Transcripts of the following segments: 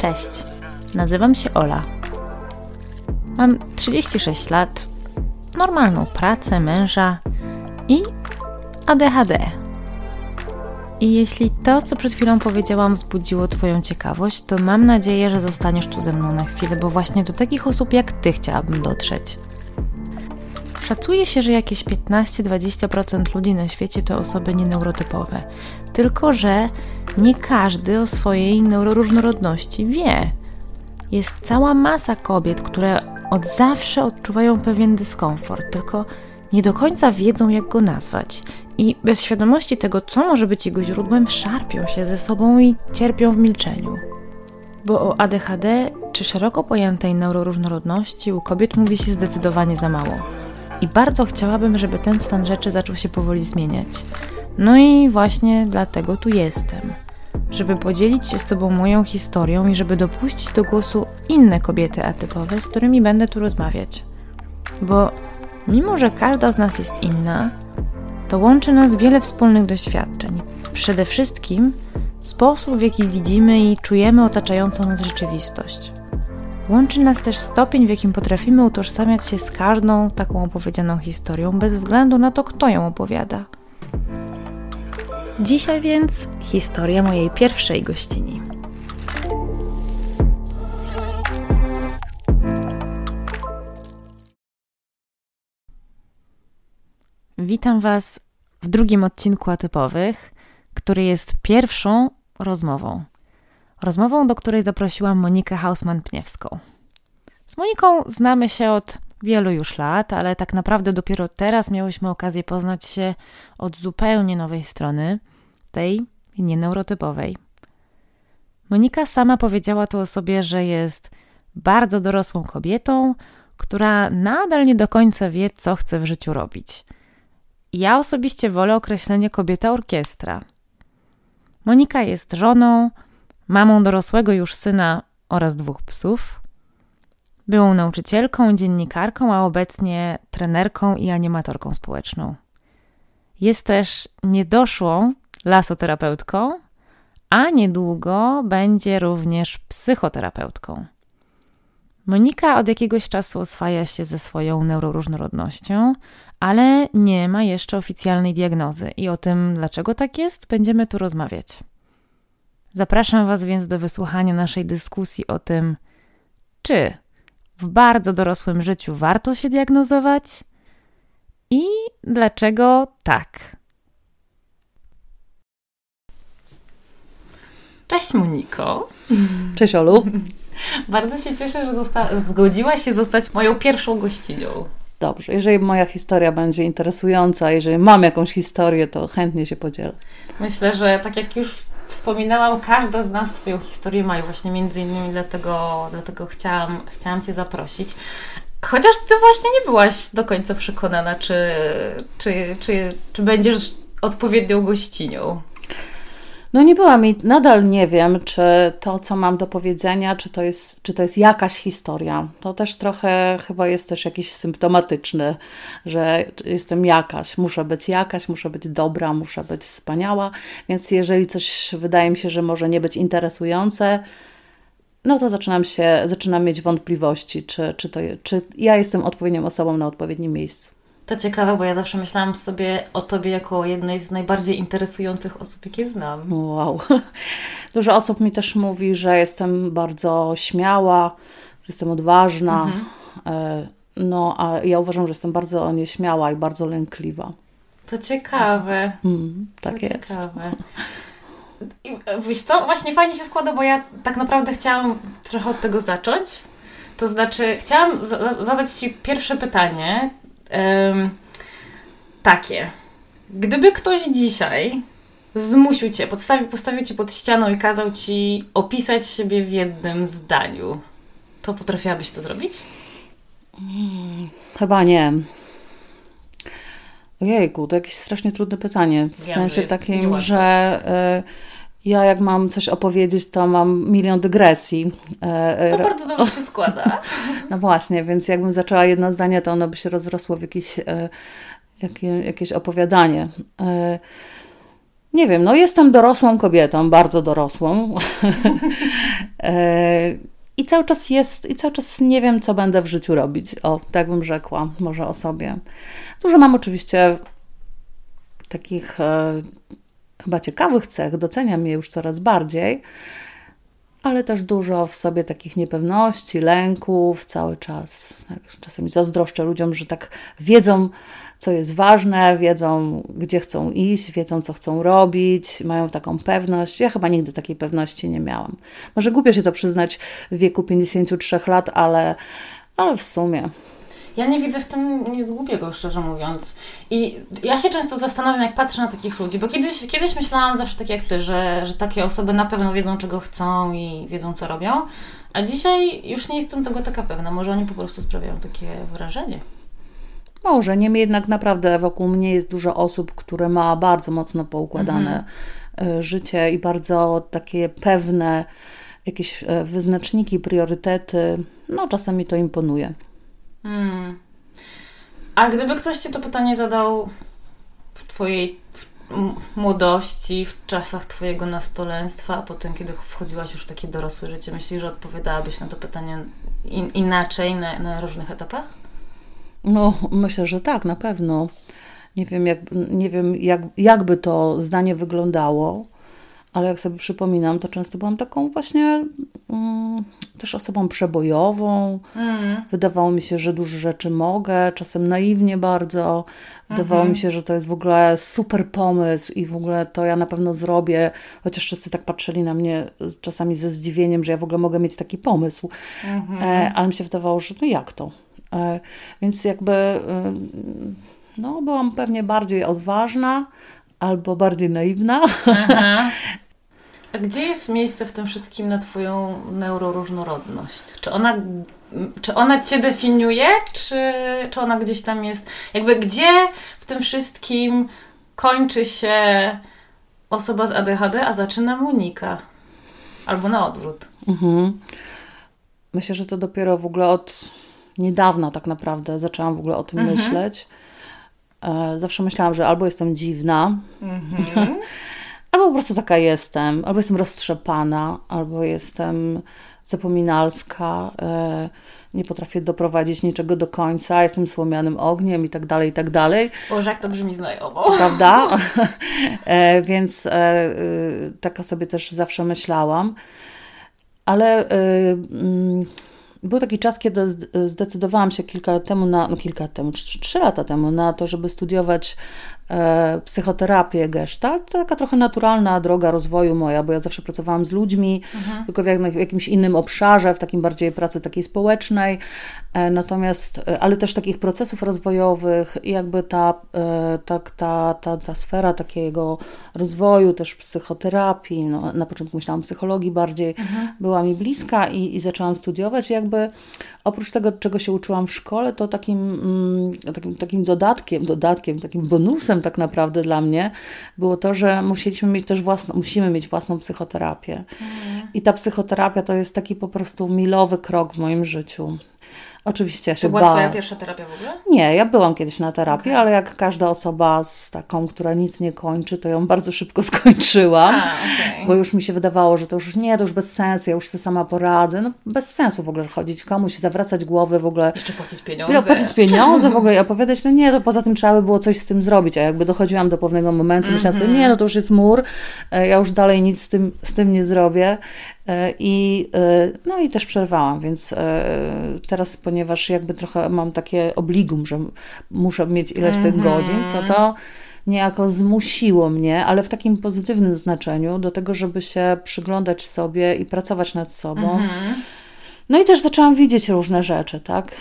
Cześć, nazywam się Ola. Mam 36 lat, normalną pracę, męża i ADHD. I jeśli to, co przed chwilą powiedziałam, wzbudziło Twoją ciekawość, to mam nadzieję, że zostaniesz tu ze mną na chwilę, bo właśnie do takich osób jak Ty chciałabym dotrzeć. Szacuje się, że jakieś 15-20% ludzi na świecie to osoby nieneurotypowe. Tylko, że nie każdy o swojej neuroróżnorodności wie. Jest cała masa kobiet, które od zawsze odczuwają pewien dyskomfort, tylko nie do końca wiedzą, jak go nazwać. I bez świadomości tego, co może być jego źródłem, szarpią się ze sobą i cierpią w milczeniu. Bo o ADHD czy szeroko pojętej neuroróżnorodności u kobiet mówi się zdecydowanie za mało. I bardzo chciałabym, żeby ten stan rzeczy zaczął się powoli zmieniać. No i właśnie dlatego tu jestem. Żeby podzielić się z Tobą moją historią i żeby dopuścić do głosu inne kobiety atypowe, z którymi będę tu rozmawiać. Bo mimo, że każda z nas jest inna, to łączy nas wiele wspólnych doświadczeń. Przede wszystkim sposób, w jaki widzimy i czujemy otaczającą nas rzeczywistość. Łączy nas też stopień, w jakim potrafimy utożsamiać się z każdą taką opowiedzianą historią, bez względu na to, kto ją opowiada. Dzisiaj więc historia mojej pierwszej gościni. Witam Was w drugim odcinku Atypowych, który jest pierwszą rozmową. Rozmową, do której zaprosiłam Monikę Hausman-Pniewską. Z Moniką znamy się od wielu już lat, ale tak naprawdę dopiero teraz miałyśmy okazję poznać się od zupełnie nowej strony, tej nieneurotypowej. Monika sama powiedziała tu o sobie, że jest bardzo dorosłą kobietą, która nadal nie do końca wie, co chce w życiu robić. Ja osobiście wolę określenie kobieta orkiestra. Monika jest żoną, mamą dorosłego już syna oraz dwóch psów. Byłą nauczycielką, dziennikarką, a obecnie trenerką i animatorką społeczną. Jest też niedoszłą lasoterapeutką, a niedługo będzie również psychoterapeutką. Monika od jakiegoś czasu oswaja się ze swoją neuroróżnorodnością, ale nie ma jeszcze oficjalnej diagnozy i o tym, dlaczego tak jest, będziemy tu rozmawiać. Zapraszam Was więc do wysłuchania naszej dyskusji o tym, czy w bardzo dorosłym życiu warto się diagnozować i dlaczego tak. Cześć Moniko. Cześć Olu. Bardzo się cieszę, że zosta- zgodziłaś się zostać moją pierwszą gościnią. Dobrze, jeżeli moja historia będzie interesująca, jeżeli mam jakąś historię, to chętnie się podzielę. Myślę, że tak jak już wspominałam, każda z nas swoją historię ma i właśnie między innymi dlatego, dlatego chciałam, chciałam Cię zaprosić. Chociaż Ty właśnie nie byłaś do końca przekonana, czy, czy, czy, czy będziesz odpowiednią gościnią. No nie byłam i nadal nie wiem, czy to, co mam do powiedzenia, czy to, jest, czy to jest jakaś historia. To też trochę chyba jest też jakiś symptomatyczny, że jestem jakaś, muszę być jakaś, muszę być dobra, muszę być wspaniała, więc jeżeli coś wydaje mi się, że może nie być interesujące, no to zaczynam się, zaczynam mieć wątpliwości, czy, czy, to, czy ja jestem odpowiednią osobą na odpowiednim miejscu. To ciekawe, bo ja zawsze myślałam sobie o Tobie jako o jednej z najbardziej interesujących osób, jakie znam. Wow. Dużo osób mi też mówi, że jestem bardzo śmiała, że jestem odważna. Mhm. E, no, a ja uważam, że jestem bardzo nieśmiała i bardzo lękliwa. To ciekawe. Mm, tak to jest. Ciekawe. I, wiesz co, właśnie fajnie się składa, bo ja tak naprawdę chciałam trochę od tego zacząć. To znaczy, chciałam zadać Ci pierwsze pytanie, takie. Gdyby ktoś dzisiaj zmusił cię, podstawił, postawił cię pod ścianą i kazał ci opisać siebie w jednym zdaniu, to potrafiłabyś to zrobić? Hmm, chyba nie. Ojejku, to jakieś strasznie trudne pytanie. W Wiem, sensie takim, że y, ja jak mam coś opowiedzieć, to mam milion dygresji. Y, to bardzo dobrze się składa. No właśnie, więc jakbym zaczęła jedno zdanie, to ono by się rozrosło w jakieś, y, jakie, jakieś opowiadanie. Nie wiem, no jestem dorosłą kobietą, bardzo dorosłą. E, I cały czas jest, i cały czas nie wiem, co będę w życiu robić. O, tak bym rzekła, może o sobie. Dużo mam oczywiście takich e, chyba ciekawych cech, doceniam je już coraz bardziej, ale też dużo w sobie takich niepewności, lęków cały czas. Czasami zazdroszczę ludziom, że tak wiedzą, co jest ważne, wiedzą, gdzie chcą iść, wiedzą, co chcą robić, mają taką pewność. Ja chyba nigdy takiej pewności nie miałam. Może głupio się to przyznać w wieku 53 lat, ale, ale w sumie. Ja nie widzę w tym nic głupiego, szczerze mówiąc. I ja się często zastanawiam, jak patrzę na takich ludzi, bo kiedyś, kiedyś myślałam zawsze tak jak ty, że, że takie osoby na pewno wiedzą, czego chcą i wiedzą, co robią. A dzisiaj już nie jestem tego taka pewna. Może oni po prostu sprawiają takie wrażenie. Może, niemniej jednak naprawdę wokół mnie jest dużo osób, które ma bardzo mocno poukładane mhm. życie i bardzo takie pewne jakieś e, wyznaczniki, priorytety. No, czasami to imponuje. Hmm. A gdyby ktoś Ci to pytanie zadał w Twojej młodości, w czasach Twojego nastolenstwa, a potem, kiedy wchodziłaś już w takie dorosłe życie, myślisz, że odpowiadałabyś na to pytanie in, inaczej na, na różnych etapach? No, myślę, że tak, na pewno. Nie wiem, jak, nie wiem jak, jakby to zdanie wyglądało, ale jak sobie przypominam, to często byłam taką właśnie mm, też osobą przebojową. Mm. Wydawało mi się, że dużo rzeczy mogę, czasem naiwnie bardzo. Wydawało mm -hmm. mi się, że to jest w ogóle super pomysł i w ogóle to ja na pewno zrobię, chociaż wszyscy tak patrzyli na mnie czasami ze zdziwieniem, że ja w ogóle mogę mieć taki pomysł. Mm -hmm. e, ale mi się wydawało, że no jak to? E, więc jakby e, no, byłam pewnie bardziej odważna albo bardziej naiwna. Aha. A gdzie jest miejsce w tym wszystkim na Twoją neuroróżnorodność? Czy ona, czy ona Cię definiuje, czy, czy ona gdzieś tam jest? Jakby gdzie w tym wszystkim kończy się osoba z ADHD, a zaczyna Monika? Albo na odwrót. Mhm. Myślę, że to dopiero w ogóle od niedawna tak naprawdę zaczęłam w ogóle o tym mhm. myśleć. E, zawsze myślałam, że albo jestem dziwna, mhm. albo po prostu taka jestem, albo jestem roztrzepana, albo jestem zapominalska, e, nie potrafię doprowadzić niczego do końca, jestem słomianym ogniem i tak dalej, i tak dalej. Boże, jak to brzmi znajomo. Prawda? E, więc taka sobie też zawsze myślałam. Ale mm, był taki czas, kiedy zdecydowałam się kilka lat temu, na, no kilka lat temu, trzy lata temu, na to, żeby studiować e, psychoterapię gestalt. To taka trochę naturalna droga rozwoju moja, bo ja zawsze pracowałam z ludźmi, mhm. tylko w, w jakimś innym obszarze, w takim bardziej pracy takiej społecznej. E, natomiast, e, ale też takich procesów rozwojowych jakby ta, e, ta, ta, ta, ta sfera takiego rozwoju, też psychoterapii, no, na początku myślałam psychologii bardziej, mhm. była mi bliska i, i zaczęłam studiować. I jakby oprócz tego, czego się uczyłam w szkole, to takim, mm, takim, takim dodatkiem, dodatkiem, takim bonusem tak naprawdę dla mnie było to, że musieliśmy mieć też własną, musimy mieć własną psychoterapię. Mhm. I ta psychoterapia to jest taki po prostu milowy krok w moim życiu. Oczywiście ja się To była Twoja pierwsza terapia w ogóle? Nie, ja byłam kiedyś na terapii, okay. ale jak każda osoba z taką, która nic nie kończy, to ją bardzo szybko skończyłam, A, okay. bo już mi się wydawało, że to już nie, to już bez sensu, ja już sobie sama poradzę. No bez sensu w ogóle chodzić komuś, zawracać głowy w ogóle. Jeszcze płacić pieniądze. Płacić pieniądze w ogóle i opowiadać, no nie, to poza tym trzeba by było coś z tym zrobić, a jakby dochodziłam do pewnego momentu, mm -hmm. myślałam sobie, mhm. nie, no to już jest mur, e, ja już dalej nic z tym, z tym nie zrobię. E, I, e, no i też przerwałam, więc e, teraz, ponieważ jakby trochę mam takie obligum, że muszę mieć ileś mm -hmm. tych godzin, to to niejako zmusiło mnie, ale w takim pozytywnym znaczeniu, do tego, żeby się przyglądać sobie i pracować nad sobą. Mm -hmm. No i też zaczęłam widzieć różne rzeczy, tak?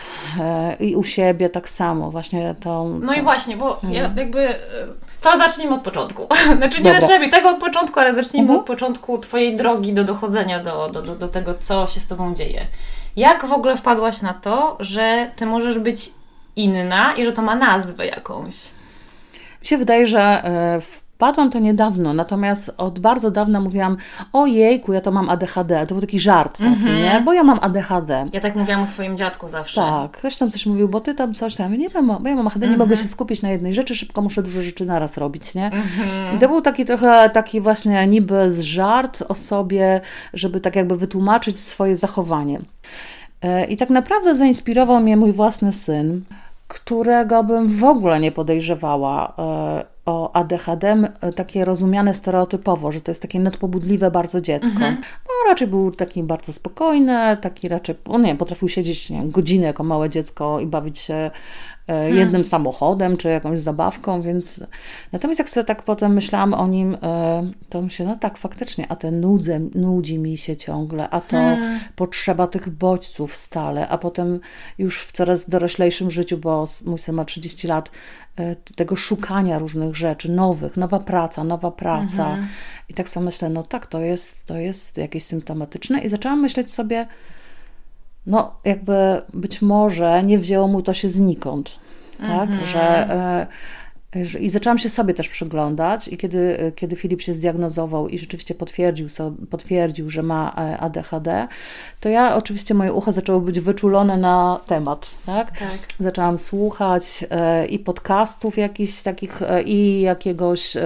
I u siebie tak samo, właśnie to. No to... i właśnie, bo ja mhm. jakby to zacznijmy od początku. Znaczy nie zaczynamy tego od początku, ale zacznijmy mhm. od początku Twojej drogi do dochodzenia do, do, do, do tego, co się z Tobą dzieje. Jak w ogóle wpadłaś na to, że Ty możesz być inna i że to ma nazwę jakąś? Mi się wydaje, że e, w wpadłam to niedawno, natomiast od bardzo dawna mówiłam, ojejku, ja to mam ADHD, to był taki żart taki, Mhm. nie? Bo ja mam ADHD. Ja tak mówiłam o swoim dziadku zawsze. Tak, ktoś tam coś mówił, bo ty tam coś tam, nie wiem, bo ja mam ADHD, nie mogę się skupić na jednej rzeczy, szybko muszę dużo rzeczy naraz robić, nie? I to był taki trochę, taki właśnie niby żart o sobie, żeby tak jakby wytłumaczyć swoje zachowanie. E, I tak naprawdę zainspirował mnie mój własny syn, którego bym w ogóle nie podejrzewała e, o ADHD, e, takie rozumiane stereotypowo, że to jest takie nadpobudliwe bardzo dziecko. No raczej był taki bardzo spokojny, taki raczej, no nie wiem, potrafił siedzieć nie wiem, godzinę jako małe dziecko i bawić się e, jednym samochodem czy jakąś zabawką, więc natomiast jak sobie tak potem myślałam o nim, e, to myślę, no tak, faktycznie, a ten nudzę, nudzi mi się ciągle, a to potrzeba tych bodźców stale, a potem już w coraz doroślejszym życiu, bo mój syn ma 30 lat, e, tego szukania różnych rzeczy, nowych, nowa praca, nowa praca. I tak sobie myślę, no tak, to jest, to jest jakieś symptomatyczne. I zaczęłam myśleć sobie, no jakby być może nie wzięło mu to się znikąd, tak, że, e, że... I zaczęłam się sobie też przyglądać i kiedy, kiedy Filip się zdiagnozował i rzeczywiście potwierdził, so, potwierdził, że ma e, ADHD, to ja oczywiście moje ucho zaczęło być wyczulone na temat, tak? Tak. Zaczęłam słuchać e, i podcastów jakichś takich i jakiegoś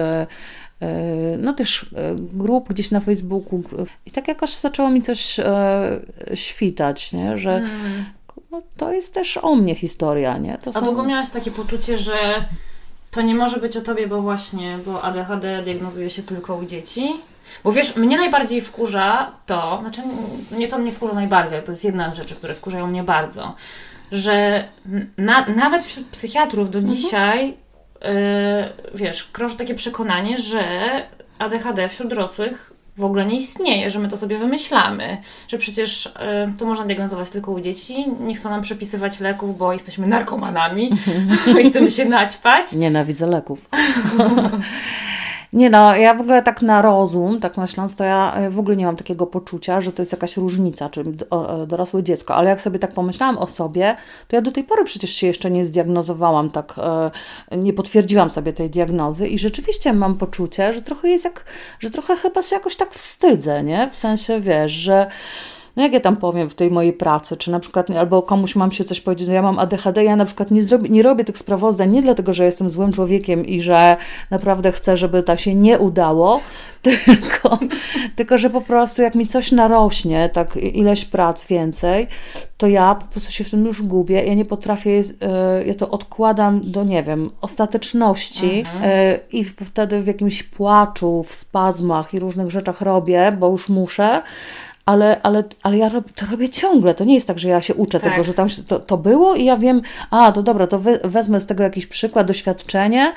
no też e, grup gdzieś na Facebooku i tak jakoś zaczęło mi coś e, świtać, nie? że no, to jest też o mnie historia, nie? To. A są- długo miałaś takie poczucie, że to nie może być o tobie, bo właśnie, bo ADHD diagnozuje się tylko u dzieci? Bo wiesz, mnie najbardziej wkurza to, znaczy nie to mnie wkurza najbardziej, ale to jest jedna z rzeczy, które wkurzają mnie bardzo, że na, nawet wśród psychiatrów do dzisiaj, yy, wiesz, krąży takie przekonanie, że ADHD wśród dorosłych w ogóle nie istnieje, że my to sobie wymyślamy, że przecież y, to można diagnozować tylko u dzieci, nie chcą nam przepisywać leków, bo jesteśmy narkomanami i chcemy się naćpać. Nienawidzę leków. Nie no, ja w ogóle tak na rozum, tak myśląc, to ja e, w ogóle nie mam takiego poczucia, że to jest jakaś różnica, czy d- o- e, dorosłe dziecko, ale jak sobie tak pomyślałam o sobie, to ja do tej pory przecież się jeszcze nie zdiagnozowałam, tak e, nie potwierdziłam sobie tej diagnozy i rzeczywiście mam poczucie, że trochę jest jak, że trochę chyba się jakoś tak wstydzę, nie? W sensie, wiesz, że no jak ja tam powiem w tej mojej pracy, czy na przykład, albo komuś mam się coś powiedzieć, no ja mam ADHD, ja na przykład nie, zrobię, nie robię tych sprawozdań nie dlatego, że jestem złym człowiekiem i że naprawdę chcę, żeby to się nie udało, tylko, tylko że po prostu jak mi coś narośnie, tak ileś prac więcej, to ja po prostu się w tym już gubię, ja nie potrafię, e, ja to odkładam do, nie wiem, ostateczności e, i wtedy w jakimś płaczu, w spazmach i różnych rzeczach robię, bo już muszę, ale, ale, ale ja rob, to robię ciągle. To nie jest tak, że ja się uczę Tak. tego, że tam to, to było i ja wiem, a to dobra, to we, wezmę z tego jakiś przykład, doświadczenie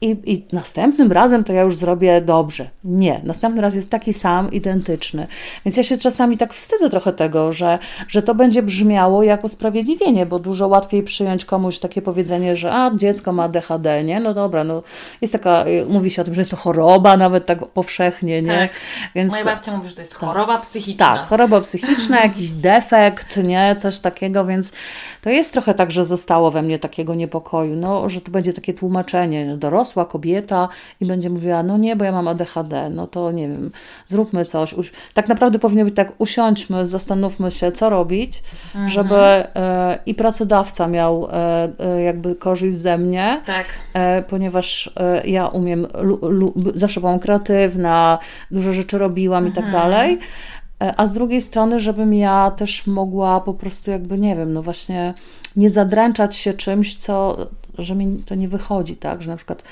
i, i następnym razem to ja już zrobię dobrze. Nie, następny raz jest taki sam, identyczny. Więc ja się czasami tak wstydzę trochę tego, że, że to będzie brzmiało jako usprawiedliwienie, bo dużo łatwiej przyjąć komuś takie powiedzenie, że a dziecko ma DHD, nie? No dobra, no jest taka, y, mówi się o tym, że jest to choroba nawet tak powszechnie, nie? Tak. Więc Moja babcia mówi, że to jest choroba psychiczna. Tak, choroba psychiczna, jakiś defekt, nie, coś takiego, więc to jest trochę tak, że zostało we mnie takiego niepokoju, no, że to będzie takie tłumaczenie, no, dorosła kobieta i będzie mówiła, no nie, bo ja mam ADHD, no to nie wiem, zróbmy coś. Tak naprawdę powinno być tak, usiądźmy, zastanówmy się, co robić, żeby e, i pracodawca miał e, e, jakby korzyść ze mnie, Tak. e, ponieważ e, ja umiem, lu, lu, zawsze byłam kreatywna, dużo rzeczy robiłam i tak dalej. E, A z drugiej strony, żebym ja też mogła po prostu jakby, nie wiem, no właśnie nie zadręczać się czymś, co, że mi to nie wychodzi, tak, że na przykład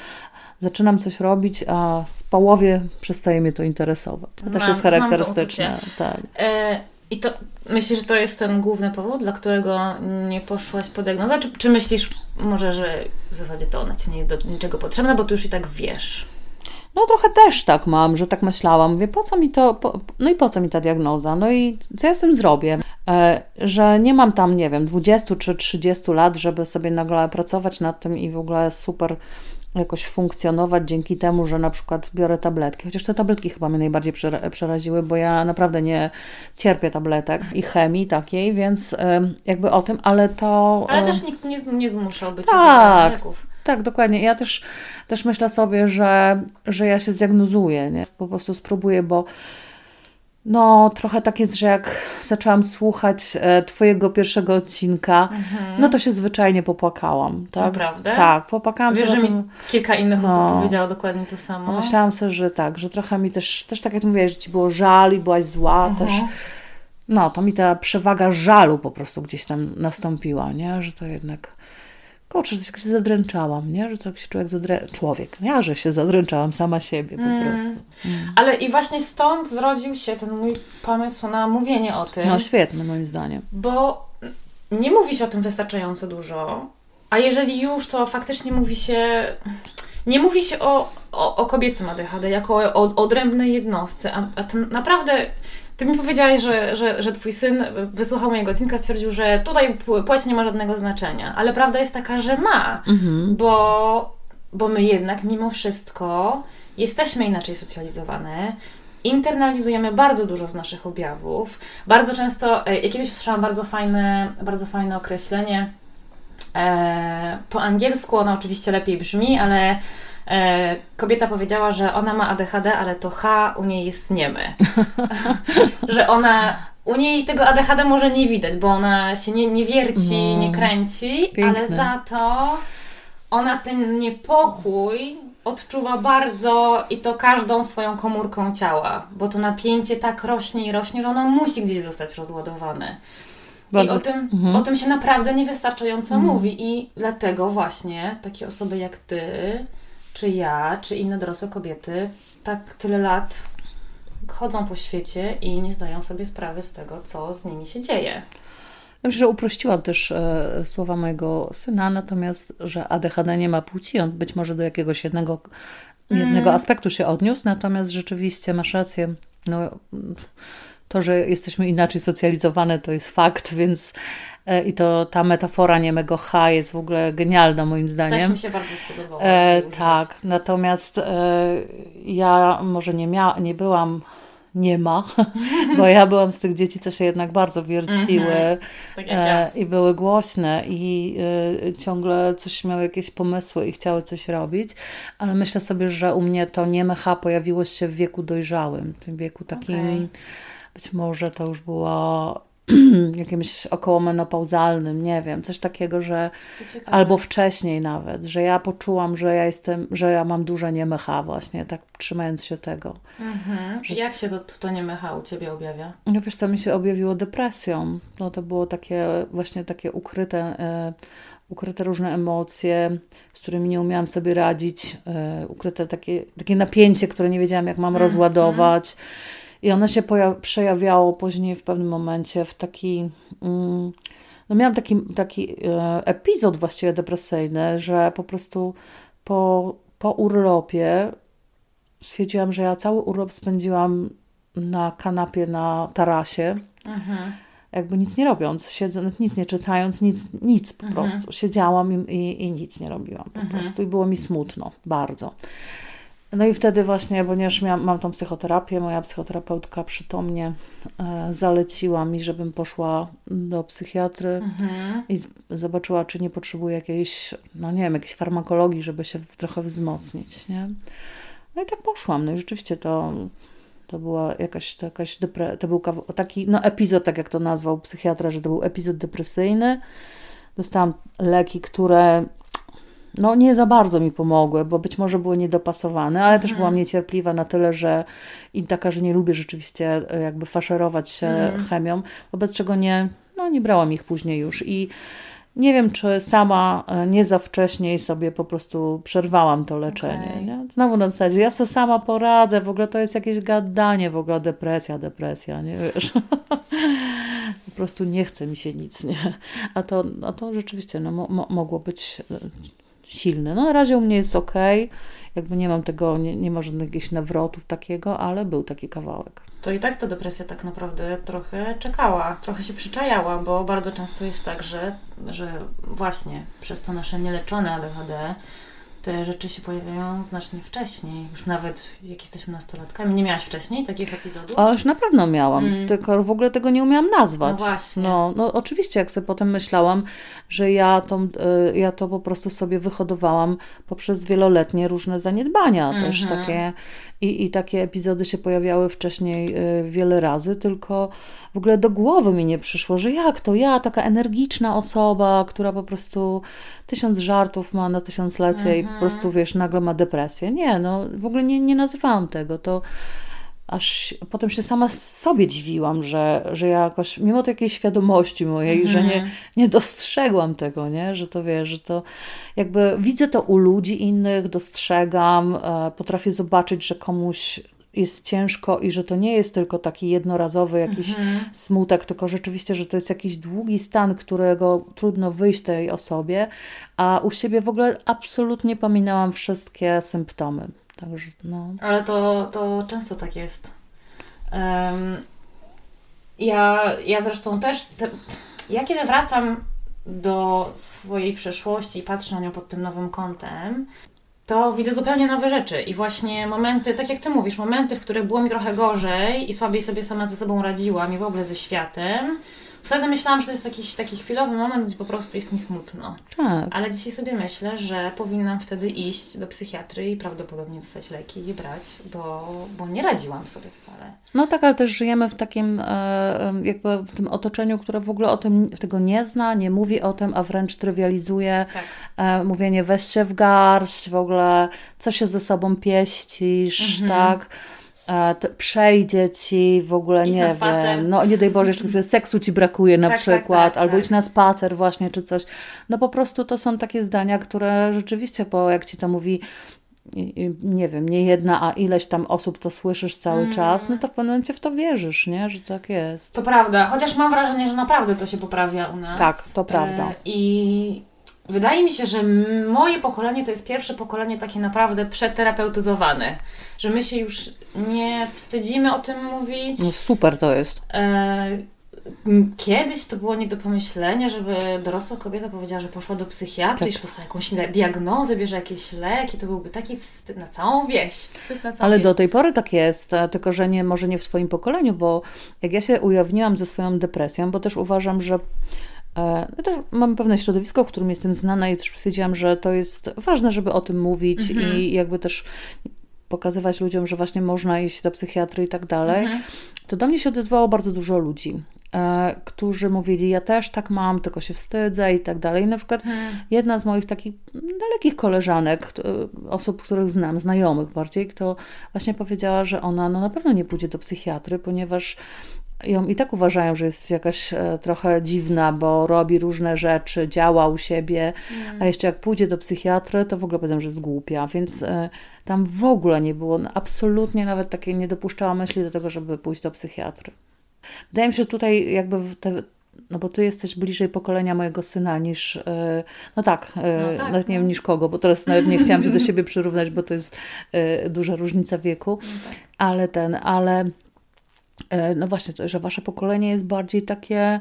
zaczynam coś robić, a w połowie przestaje mnie to interesować. To też jest charakterystyczne. Tak. E, I to myślisz, że to jest ten główny powód, dla którego nie poszłaś po diagnozę? Czy, czy myślisz może, że w zasadzie to ona ci nie jest do niczego potrzebna, bo ty już i tak wiesz? No trochę też tak mam, że tak myślałam. Mówię, po co mi to, po, no i po co mi ta diagnoza? No i co ja z tym zrobię? E, że nie mam tam, nie wiem, 20 czy 30 lat, żeby sobie nagle pracować nad tym i w ogóle super jakoś funkcjonować dzięki temu, że na przykład biorę tabletki. Chociaż te tabletki chyba mnie najbardziej przera- przeraziły, bo ja naprawdę nie cierpię tabletek i chemii takiej, więc jakby o tym, ale to... Ale też nikt nie, nie zmuszałby cię tak. do leków. Tak, dokładnie. Ja też, też myślę sobie, że, że ja się zdiagnozuję, nie? Po prostu spróbuję, bo no, trochę tak jest, że jak zaczęłam słuchać e, Twojego pierwszego odcinka, mhm. no to się zwyczajnie popłakałam. Tak? Naprawdę? Tak, popłakałam Wiesz, się. że mi kilka innych no, osób powiedziało dokładnie to samo. Myślałam sobie, że tak, że trochę mi też, też tak jak mówiłaś, że Ci było żal i byłaś zła mhm. też. No, to mi ta przewaga żalu po prostu gdzieś tam nastąpiła, nie? Że to jednak kurczę, że tak się zadręczałam, nie? Że tak się człowiek zadrę... Człowiek, ja, że się zadręczałam sama siebie po mm. prostu. Mm. Ale i właśnie stąd zrodził się ten mój pomysł na mówienie o tym. No świetny moim zdaniem. Bo nie mówi się o tym wystarczająco dużo, a jeżeli już, to faktycznie mówi się... Nie mówi się o, o, o kobiecym ADHD jako o, o odrębnej jednostce, a, a to naprawdę ty mi powiedziałaś, że, że, że twój syn wysłuchał mojego odcinka, stwierdził, że tutaj płeć nie ma żadnego znaczenia. Ale prawda jest taka, że ma, mhm. bo, bo my jednak mimo wszystko jesteśmy inaczej socjalizowane. Internalizujemy bardzo dużo z naszych objawów. Bardzo często, e, ja kiedyś słyszałam bardzo fajne, bardzo fajne określenie. E, po angielsku ono oczywiście lepiej brzmi, ale kobieta powiedziała, że ona ma ADHD, ale to H u niej jest niemy. że ona u niej tego ADHD może nie widać, bo ona się nie, nie wierci, no. nie kręci, Piękne. ale za to ona ten niepokój odczuwa bardzo i to każdą swoją komórką ciała, bo to napięcie tak rośnie i rośnie, że ono musi gdzieś zostać rozładowane. Bardzo. I o tym, mhm. o tym się naprawdę niewystarczająco mhm. mówi i dlatego właśnie takie osoby jak Ty czy ja, czy inne dorosłe kobiety tak tyle lat chodzą po świecie i nie zdają sobie sprawy z tego, co z nimi się dzieje. Myślę, że uprościłam też e, słowa mojego syna, natomiast, że ADHD nie ma płci, on być może do jakiegoś jednego, jednego mm. aspektu się odniósł, natomiast rzeczywiście masz rację. No, to, że jesteśmy inaczej socjalizowane, to jest fakt, więc I to ta metafora niemego H jest w ogóle genialna moim zdaniem. Też mi się bardzo spodobała. E, tak, natomiast e, ja może nie, mia- nie byłam nie ma, bo ja byłam z tych dzieci, co się jednak bardzo wierciły mm-hmm. tak ja. i były głośne i y, ciągle coś miały jakieś pomysły i chciały coś robić, ale myślę sobie, że u mnie to nie mecha pojawiło się w wieku dojrzałym, w tym wieku takim, okay. być może to już było jakimś okołomenopauzalnym, nie wiem, coś takiego, że albo wcześniej nawet, że ja poczułam, że ja jestem, że ja mam duże niemecha właśnie, tak trzymając się tego. Mhm. Że... Jak się to, to niemecha u Ciebie objawia? No wiesz co, mi się objawiło depresją. No to było takie właśnie takie ukryte, e, ukryte różne emocje, z którymi nie umiałam sobie radzić, e, ukryte takie, takie napięcie, które nie wiedziałam jak mam mhm. rozładować. I ono się przejawiało później w pewnym momencie w taki. Mm, no miałam taki, taki e, epizod właściwie depresyjny, że po prostu po, po urlopie stwierdziłam, że ja cały urlop spędziłam na kanapie na tarasie. Mhm. Jakby nic nie robiąc, siedząc, nic nie czytając, nic, nic po mhm. prostu. Siedziałam i, i, i, nic nie robiłam po mhm. prostu i było mi smutno, bardzo. No i wtedy właśnie, ponieważ miałam, mam tą psychoterapię, moja psychoterapeutka przytomnie e, zaleciła mi, żebym poszła do psychiatry mhm. i z, zobaczyła, czy nie potrzebuję jakiejś, no nie wiem, jakiejś farmakologii, żeby się trochę wzmocnić, nie? No i tak poszłam, no i rzeczywiście to, to była jakaś, to jakaś depre, to był taki, no epizod, tak jak to nazwał psychiatra, że to był epizod depresyjny. Dostałam leki, które no nie za bardzo mi pomogły, bo być może były niedopasowane, ale też byłam mhm. niecierpliwa na tyle, że i taka, że nie lubię rzeczywiście e, jakby faszerować się mhm. chemią, wobec czego nie, no nie brałam ich później już i nie wiem, czy sama e, nie za wcześnie sobie po prostu przerwałam to leczenie. Okay. Nie? Znowu na zasadzie, ja sobie sama poradzę, w ogóle to jest jakieś gadanie, w ogóle depresja, depresja, nie wiesz. po prostu nie chce mi się nic, nie? A to, a to rzeczywiście no, mo mogło być e, silny. No na razie u mnie jest ok, jakby nie mam tego, nie, nie ma żadnych jakichś nawrotów takiego, ale był taki kawałek. To i tak ta depresja tak naprawdę trochę czekała, trochę się przyczajała, bo bardzo często jest tak, że, że właśnie przez to nasze nieleczone ADHD te rzeczy się pojawiają znacznie wcześniej, już nawet jak jesteśmy nastolatkami. Nie miałaś wcześniej takich epizodów? Ależ na pewno miałam, mm. tylko w ogóle tego nie umiałam nazwać. No właśnie. No, no oczywiście, jak sobie potem myślałam, że ja to, y, ja to po prostu sobie wyhodowałam poprzez wieloletnie różne zaniedbania mm -hmm. też mhm. takie i, i takie epizody się pojawiały wcześniej y, wiele razy, tylko ogóle do głowy mi nie przyszło, że jak to ja, taka energiczna osoba, która po prostu tysiąc żartów ma na tysiąclecie -hmm. i po mhm. prostu, wiesz, nagle ma depresję. Nie, no w ogóle nie, nie nazywałam tego. To aż potem się sama sobie dziwiłam, że, że ja jakoś, mimo takiej świadomości mojej, -hmm. że nie, mhm. nie dostrzegłam tego, nie? że to wiesz, że to jakby widzę to u ludzi innych, dostrzegam, e, potrafię zobaczyć, że komuś jest ciężko i że to nie jest tylko taki jednorazowy jakiś mhm. smutek, tylko rzeczywiście, że to jest jakiś długi stan, którego trudno wyjść tej osobie, a u siebie w ogóle absolutnie pominęłam wszystkie symptomy. Także, no. Ale to, to często tak jest. Um, ja, ja zresztą też, te, ja kiedy wracam do swojej przeszłości i patrzę na nią pod tym nowym kątem, to widzę zupełnie nowe rzeczy. I właśnie momenty, tak jak ty mówisz, momenty, w których było mi trochę gorzej i słabiej sobie sama ze sobą radziłam i w ogóle ze światem, Wtedy myślałam, że to jest jakiś taki chwilowy moment, gdzie po prostu jest mi smutno. Tak. Ale dzisiaj sobie myślę, że powinnam wtedy iść do psychiatry i prawdopodobnie dostać leki i je brać, bo, bo nie radziłam sobie wcale. No tak, ale też żyjemy w takim e, jakby w tym otoczeniu, które w ogóle o tym tego nie zna, nie mówi o tym, a wręcz trywializuje tak. E, mówienie weź się w garść, w ogóle co się ze sobą pieścisz, mhm. tak przejdzie ci w ogóle, nie wiem, no nie daj Boże, jeszcze seksu ci brakuje na tak, tak przykład, tak, tak, albo iść na spacer właśnie, czy coś. No po prostu to są takie zdania, które rzeczywiście, po jak ci to mówi nie wiem, nie jedna, a ileś tam osób to słyszysz cały mm. czas, no to w pewnym momencie w to wierzysz, nie? Że tak jest. To prawda, chociaż mam wrażenie, że naprawdę to się poprawia u nas. Tak, to prawda. E, I Wydaje mi się, że moje pokolenie to jest pierwsze pokolenie takie naprawdę przeterapeutyzowane, że my się już nie wstydzimy o tym mówić. No super to jest. E, kiedyś to było nie do pomyślenia, żeby dorosła kobieta powiedziała, że poszła do psychiatry tak. i że dostała jakąś diagnozę, bierze jakieś leki, to byłby taki wstyd na całą wieś. Na całą Ale wieś. do tej pory tak jest, tylko że nie, może nie w Twoim pokoleniu, bo jak ja się ujawniłam ze swoją depresją, bo też uważam, że ja e, też mam pewne środowisko, w którym jestem znana i też stwierdziłam, że to jest ważne, żeby o tym mówić mhm. i jakby też pokazywać ludziom, że właśnie można iść do psychiatry i tak dalej. Mhm. To do mnie się odezwało bardzo dużo ludzi, e, którzy mówili, ja też tak mam, tylko się wstydzę i tak dalej. I na przykład mhm. jedna z moich takich dalekich koleżanek, osób, których znam, znajomych bardziej, kto właśnie powiedziała, że ona no, na pewno nie pójdzie do psychiatry, ponieważ ją i tak uważają, że jest jakaś e, trochę dziwna, bo robi różne rzeczy, działa u siebie, mm. a jeszcze jak pójdzie do psychiatry, to w ogóle powiedzą, że jest głupia, więc e, tam w ogóle nie było, no, absolutnie nawet takie nie dopuszczała myśli do tego, żeby pójść do psychiatry. Wydaje mi się, że tutaj jakby te, no bo ty jesteś bliżej pokolenia mojego syna niż, e, no tak, no tak nawet nie no. wiem niż kogo, bo teraz nawet nie chciałam się do siebie przyrównać, bo to jest duża różnica wieku, no tak. ale ten, ale no właśnie, to, że wasze pokolenie jest bardziej takie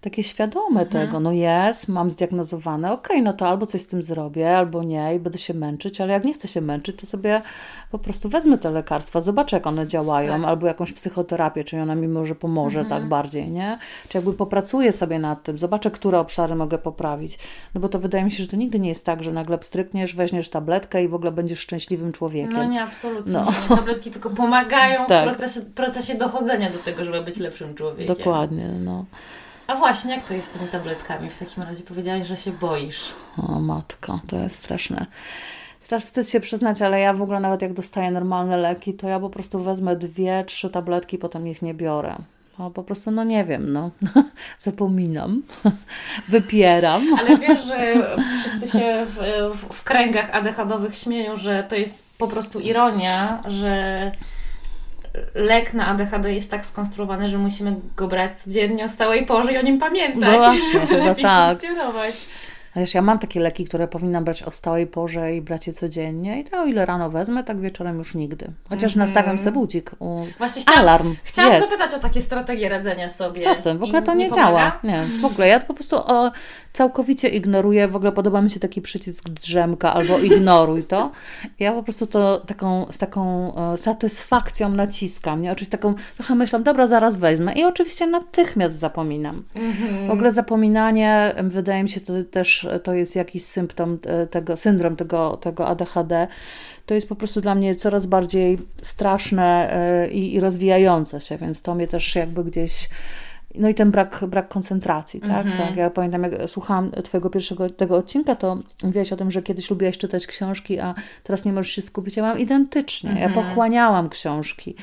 takie świadome mhm. tego, no jest, mam zdiagnozowane, okej, okay, no to albo coś z tym zrobię, albo nie i będę się męczyć, ale jak nie chcę się męczyć, to sobie po prostu wezmę te lekarstwa, zobaczę jak one działają, tak. albo jakąś psychoterapię, czy ona mi może pomoże mhm. tak bardziej, nie? Czy jakby popracuję sobie nad tym, zobaczę, które obszary mogę poprawić, no bo to wydaje mi się, że to nigdy nie jest tak, że nagle pstrykniesz, weźmiesz tabletkę i w ogóle będziesz szczęśliwym człowiekiem. No nie, absolutnie no. nie. Tabletki tylko pomagają tak. w procesie, procesie dochodzenia do tego, żeby być lepszym człowiekiem. Dokładnie, no. A właśnie, jak to jest z tymi tabletkami? W takim razie powiedziałaś, że się boisz. O matko, to jest straszne. Strasznie wstyd się przyznać, ale ja w ogóle nawet jak dostaję normalne leki, to ja po prostu wezmę dwie, trzy tabletki, potem ich nie biorę. No, po prostu, no nie wiem, no zapominam, wypieram. Ale wiesz, że wszyscy się w, w, w kręgach ADHD-owych śmieją, że to jest po prostu ironia, że lek na ADHD jest tak skonstruowany, że musimy go brać codziennie o stałej porze i o nim pamiętać, no właśnie, żeby lepiej tak. funkcjonować. Wiesz, ja mam takie leki, które powinnam brać o stałej porze i brać je codziennie. I to o ile rano wezmę, tak wieczorem już nigdy. Chociaż mm -hmm. nastawiam sobie budzik. U... Właśnie chciałam, Alarm. Chciałam jest. zapytać o takie strategie radzenia sobie. Co ty? W ogóle to nie, nie działa. Nie, w ogóle. Ja to po prostu o, całkowicie ignoruję. W ogóle podoba mi się taki przycisk drzemka albo ignoruj to. Ja po prostu to taką, z taką e, satysfakcją naciskam. Nie? Oczywiście taką trochę myślą, dobra, zaraz wezmę. I oczywiście natychmiast zapominam. -hmm. W ogóle zapominanie, wydaje mi się, to też to jest jakiś symptom e, tego, syndrom tego, tego ADHD. To jest po prostu dla mnie coraz bardziej straszne e, i, i rozwijające się, więc to mnie też jakby gdzieś no i ten brak, brak koncentracji, tak? Mm -hmm. tak? Ja pamiętam, jak słuchałam Twojego pierwszego tego odcinka, to mówiłaś o tym, że kiedyś lubiłaś czytać książki, a teraz nie możesz się skupić. Ja mam identycznie. Mm -hmm. Ja mhm. pochłaniałam książki.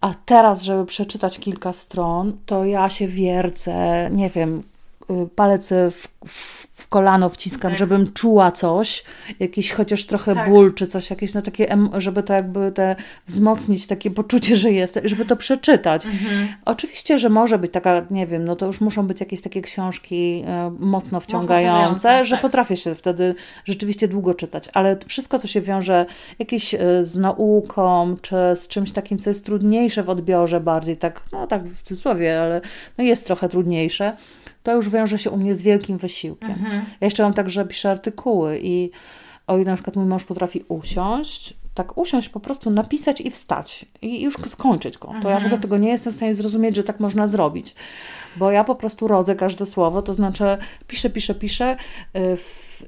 A teraz, żeby przeczytać kilka stron, to ja się wiercę, nie wiem, palec w, w, w, kolano wciskam, tak. żebym czuła coś, jakiś chociaż trochę tak. ból, czy coś jakieś, no takie, żeby to jakby te wzmocnić takie poczucie, że jest, żeby to przeczytać. Mhm. Oczywiście, że może być taka, nie wiem, no to już muszą być jakieś takie książki e, mocno wciągające, mocno że tak. potrafię się wtedy rzeczywiście długo czytać, ale wszystko, co się wiąże jakieś e, z nauką, czy z czymś takim, co jest trudniejsze w odbiorze bardziej, tak, no tak w cudzysłowie, ale no jest trochę trudniejsze, to już wiąże się u mnie z wielkim wysiłkiem. Mhm. Ja jeszcze mam tak, że piszę artykuły i o ile na przykład mój mąż potrafi usiąść, tak usiąść, po prostu napisać i wstać i już skończyć go. To mhm. ja w ogóle mhm. tego nie jestem w stanie zrozumieć, że tak można zrobić. Bo ja po prostu rodzę każde słowo, to znaczy piszę, piszę, piszę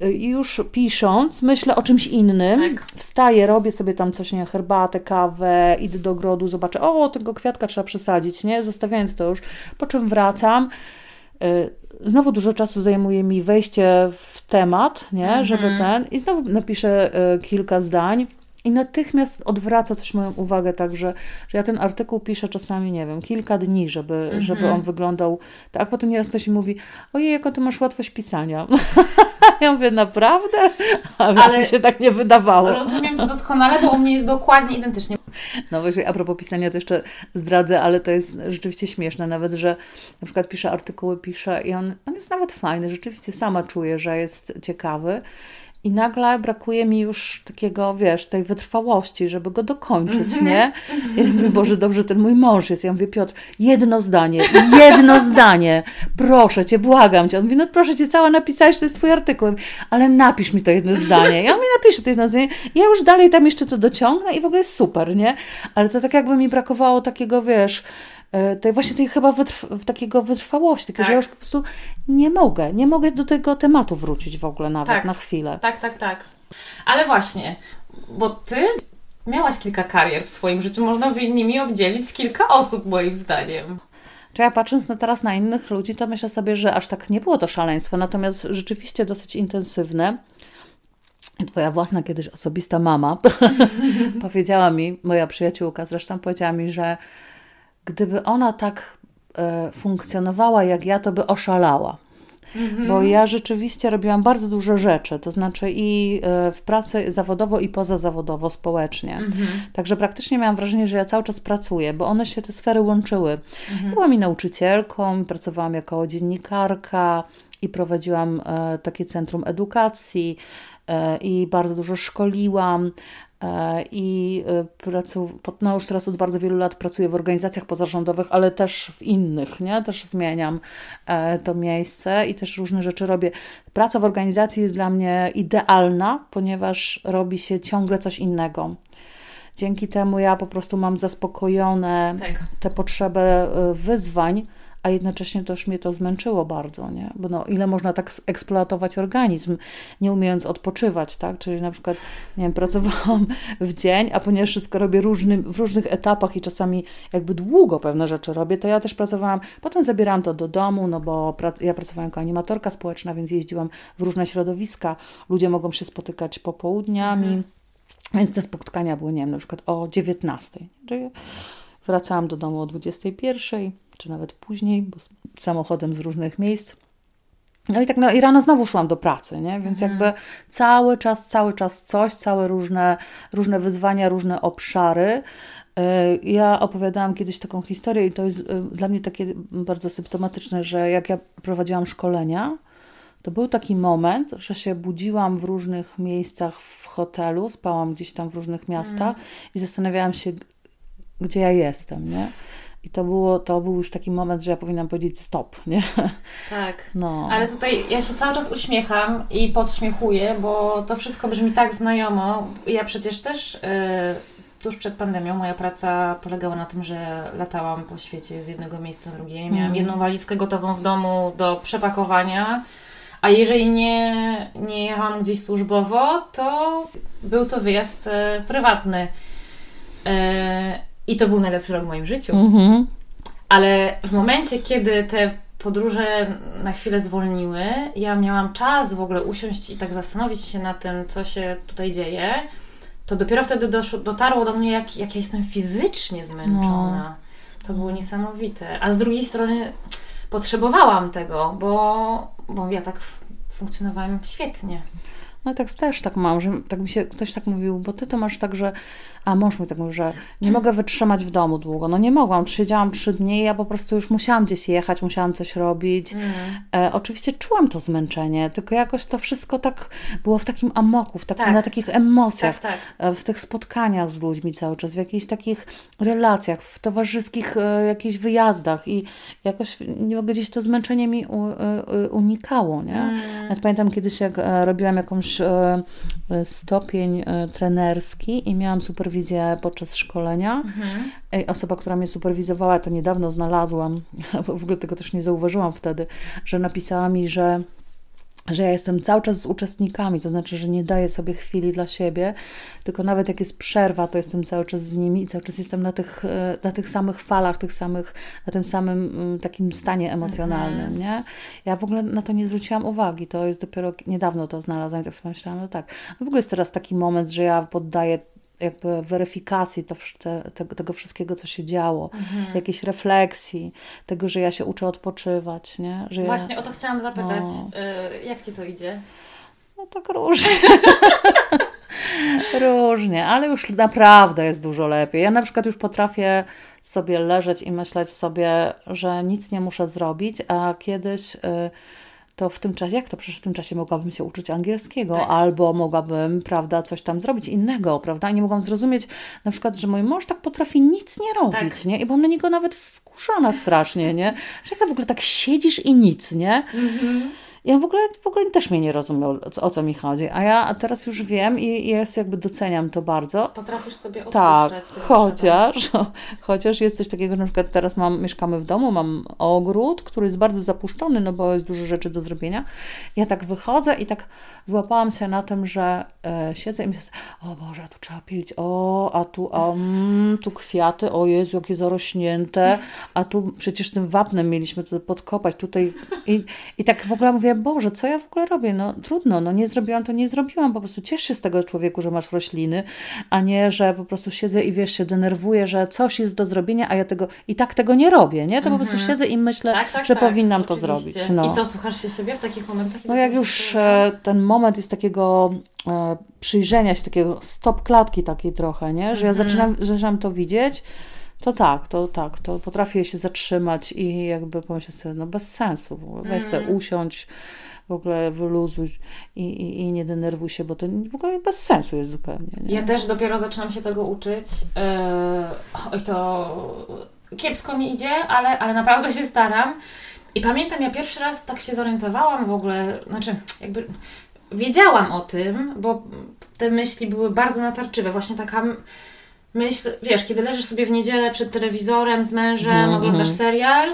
y, i już pisząc myślę o czymś innym, tak. wstaję, robię sobie tam coś, nie herbatę, kawę, idę do ogrodu, zobaczę, o, tego kwiatka trzeba przesadzić, nie, zostawiając to już, po czym wracam, znowu dużo czasu zajmuje mi wejście w temat, nie, -hmm. żeby ten, i znowu napiszę y, kilka zdań. I natychmiast odwraca coś moją uwagę, tak, że, ja ten artykuł piszę czasami, nie wiem, kilka dni, żeby, mm -hmm. żeby on wyglądał tak. A potem nieraz ktoś mi mówi, ojej, jaką ty masz łatwość pisania. ja mówię, naprawdę? Ale, Ale mi się tak nie wydawało. Rozumiem to doskonale, bo u mnie jest dokładnie identycznie. No właśnie, a propos pisania to jeszcze zdradzę, ale to jest rzeczywiście śmieszne nawet, że na przykład piszę artykuły, piszę i on, on jest nawet fajny, rzeczywiście sama czuję, że jest ciekawy. I nagle brakuje mi już takiego, wiesz, tej wytrwałości, żeby go dokończyć, -hmm. nie? I ja mówię, Boże, dobrze, ten mój mąż jest. Ja mówię, Piotr, jedno zdanie, jedno zdanie, proszę Cię, błagam Cię. On mówi, no proszę Cię, cała napisałeś, to jest Twój artykuł, ale napisz mi to jedno zdanie. Ja mi napiszę to jedno zdanie, ja już dalej tam jeszcze to dociągnę i w ogóle jest super, nie? Ale to tak jakby mi brakowało takiego, wiesz, tej właśnie tej chyba wytrw takiego wytrwałości, tak. że ja już po prostu nie mogę, nie mogę do tego tematu wrócić w ogóle nawet tak. na chwilę. Tak, tak, tak. Ale właśnie, bo Ty miałaś kilka karier w swoim życiu, można by nimi obdzielić kilka osób moim zdaniem. Czy ja patrząc na teraz na innych ludzi, to myślę sobie, że aż tak nie było to szaleństwo, natomiast rzeczywiście dosyć intensywne. Twoja własna kiedyś osobista mama powiedziała mi, moja przyjaciółka zresztą powiedziała mi, że gdyby ona tak e, funkcjonowała jak ja, to by oszalała. Mhm. Bo ja rzeczywiście robiłam bardzo dużo rzeczy, to znaczy i e, w pracy zawodowo, i pozazawodowo, społecznie. Mhm. Także praktycznie miałam wrażenie, że ja cały czas pracuję, bo one się te sfery łączyły. Mhm. Byłam i nauczycielką, pracowałam jako dziennikarka i prowadziłam e, takie centrum edukacji i bardzo dużo szkoliłam. E, i e, pracu, no już teraz od bardzo wielu lat pracuję w organizacjach pozarządowych, ale też w innych, nie? Też zmieniam e, to miejsce i też różne rzeczy robię. Praca w organizacji jest dla mnie idealna, ponieważ robi się ciągle coś innego. Dzięki temu ja po prostu mam zaspokojone tak. te potrzeby wyzwań, a jednocześnie też mnie to zmęczyło bardzo, nie? Bo no, ile można tak eksploatować organizm, nie umiejąc odpoczywać, tak? Czyli na przykład, nie wiem, pracowałam w dzień, a ponieważ wszystko robię różnym, w różnych etapach i czasami jakby długo pewne rzeczy robię, to ja też pracowałam, potem zabierałam to do domu, no bo pra ja pracowałam jako animatorka społeczna, więc jeździłam w różne środowiska, ludzie mogą się spotykać popołudniami, mhm. więc te spotkania były, nie wiem, na przykład o 19. Czyli wracałam do domu o 21 czy nawet później, bo samochodem z różnych miejsc. No i tak no, i rano znowu szłam do pracy, nie? Więc mhm. jakby cały czas, cały czas coś, całe różne, różne wyzwania, różne obszary. Y, ja opowiadałam kiedyś taką historię i to jest y, dla mnie takie bardzo symptomatyczne, że jak ja prowadziłam szkolenia, to to był taki moment, że się budziłam w różnych miejscach w hotelu, spałam gdzieś tam w różnych miastach mm. i zastanawiałam się, gdzie ja jestem, nie? I to, było, to był już taki moment, że ja powinnam powiedzieć stop, nie? Tak. No. Ale tutaj ja się cały czas uśmiecham i podśmiechuję, bo to wszystko brzmi tak znajomo. Ja przecież też yy, tuż przed pandemią moja praca polegała na tym, że latałam po świecie z jednego miejsca na drugie. Miałam mm. jedną walizkę gotową w domu do przepakowania. A jeżeli nie, nie jechałam gdzieś służbowo, to był to wyjazd e, prywatny. E, I to był najlepszy rok w moim życiu. Mm-hmm. Ale w momencie, kiedy te podróże na chwilę zwolniły, ja miałam czas w ogóle usiąść i tak zastanowić się nad tym, co się tutaj dzieje, to dopiero wtedy doszło, dotarło do mnie, jak, jak ja jestem fizycznie zmęczona. No. To było niesamowite. A z drugiej strony potrzebowałam tego, bo, bo ja tak funkcjonowałem świetnie. No tak też tak mam, że tak mi się ktoś tak mówił, bo ty to masz tak, że a mąż mi tak mówi, że nie mogę wytrzymać w domu długo. No nie mogłam, siedziałam trzy dni i ja po prostu już musiałam gdzieś jechać, musiałam coś robić. Mm. E, oczywiście czułam to zmęczenie, tylko jakoś to wszystko tak było w takim amoku, w takim, tak. na takich emocjach, tak, tak. E, w tych spotkaniach z ludźmi cały czas, w jakichś takich relacjach, w towarzyskich e, jakichś wyjazdach i jakoś nie mogę gdzieś to zmęczenie mi u, e, unikało, nie? Mm. Nawet pamiętam kiedyś, jak e, robiłam jakąś e, stopień trenerski i miałam superwizję superwizję podczas szkolenia. Mhm. Osoba, która mnie superwizowała, to niedawno znalazłam, bo w ogóle tego też nie zauważyłam wtedy, że napisała mi, że że ja jestem cały czas z uczestnikami, to znaczy, że nie daję sobie chwili dla siebie, tylko nawet jak jest przerwa, to jestem cały czas z nimi i cały czas jestem na tych, e, na tych samych falach, tych samych, na tym samym mm, takim stanie emocjonalnym, mhm. nie? Ja w ogóle na to nie zwróciłam uwagi, to jest dopiero niedawno to znalazłam i tak sobie myślałam, no tak. No w ogóle jest teraz taki moment, że ja poddaję jakby weryfikacji to, te, te, tego wszystkiego, co się działo, mhm. jakiejś refleksji, tego, że ja się uczę odpoczywać, nie? Że Właśnie ja, o to chciałam zapytać. No, y, jak Ci to idzie? No tak różnie. różnie, ale już naprawdę jest dużo lepiej. Ja na przykład już potrafię sobie leżeć i myśleć sobie, że nic nie muszę zrobić, a kiedyś... Y, to w tym czasie, jak to przecież w tym czasie mogłabym się uczyć angielskiego, tak. albo mogłabym, prawda, coś tam zrobić innego, prawda? Nie mogłam zrozumieć na przykład, że mój mąż tak potrafi nic nie robić, tak. nie? I byłam na niego nawet wkurzona strasznie, nie? Że jak w ogóle tak siedzisz i nic, nie? Mhm. Ja w ogóle, w ogóle też mnie nie rozumiał, o co mi chodzi. A ja teraz już wiem i jest jakby doceniam to bardzo. Potrafisz sobie Tak, chociaż, chociaż jest coś takiego, że na przykład teraz mam, mieszkamy w domu, mam ogród, który jest bardzo zapuszczony, no bo jest dużo rzeczy do zrobienia. Ja tak wychodzę i tak wyłapałam się na tym, że e, siedzę i myślę, o Boże, tu trzeba pilić, o, a tu, a, mm, tu kwiaty, o Jezu, jakie zarośnięte, a tu przecież tym wapnem mieliśmy to podkopać, tutaj i, i tak w ogóle mówię, Boże, co ja w ogóle robię? No trudno, no nie zrobiłam, to nie zrobiłam, po prostu ciesz się z tego człowieku, że masz rośliny, a nie, że po prostu siedzę i wiesz, się denerwuję, że coś jest do zrobienia, a ja tego i tak tego nie robię, nie? To po prostu mhm. siedzę i myślę, tak, tak, że tak, powinnam oczywiście. to zrobić. No. I co, słuchasz się siebie w takich momentach? No jak już e, ten moment jest takiego e, przyjrzenia się, takiego stop klatki takiej trochę, nie? Że ja mhm. zaczynam, zaczynam to widzieć, to tak, to tak, to potrafię się zatrzymać i jakby pomyśleć sobie, no bez sensu, w ogóle, weź sobie mm. usiąść, w ogóle wyluzuj i, i, i, nie denerwuj się, bo to w ogóle bez sensu jest zupełnie. Nie? Ja też dopiero zaczynam się tego uczyć. Yy, oj, to kiepsko mi idzie, ale, ale naprawdę się staram. I pamiętam, ja pierwszy raz tak się zorientowałam w ogóle, znaczy jakby wiedziałam o tym, bo te myśli były bardzo natarczywe. Właśnie taka myśl, wiesz, kiedy leżysz sobie w niedzielę przed telewizorem z mężem, mm -hmm. oglądasz serial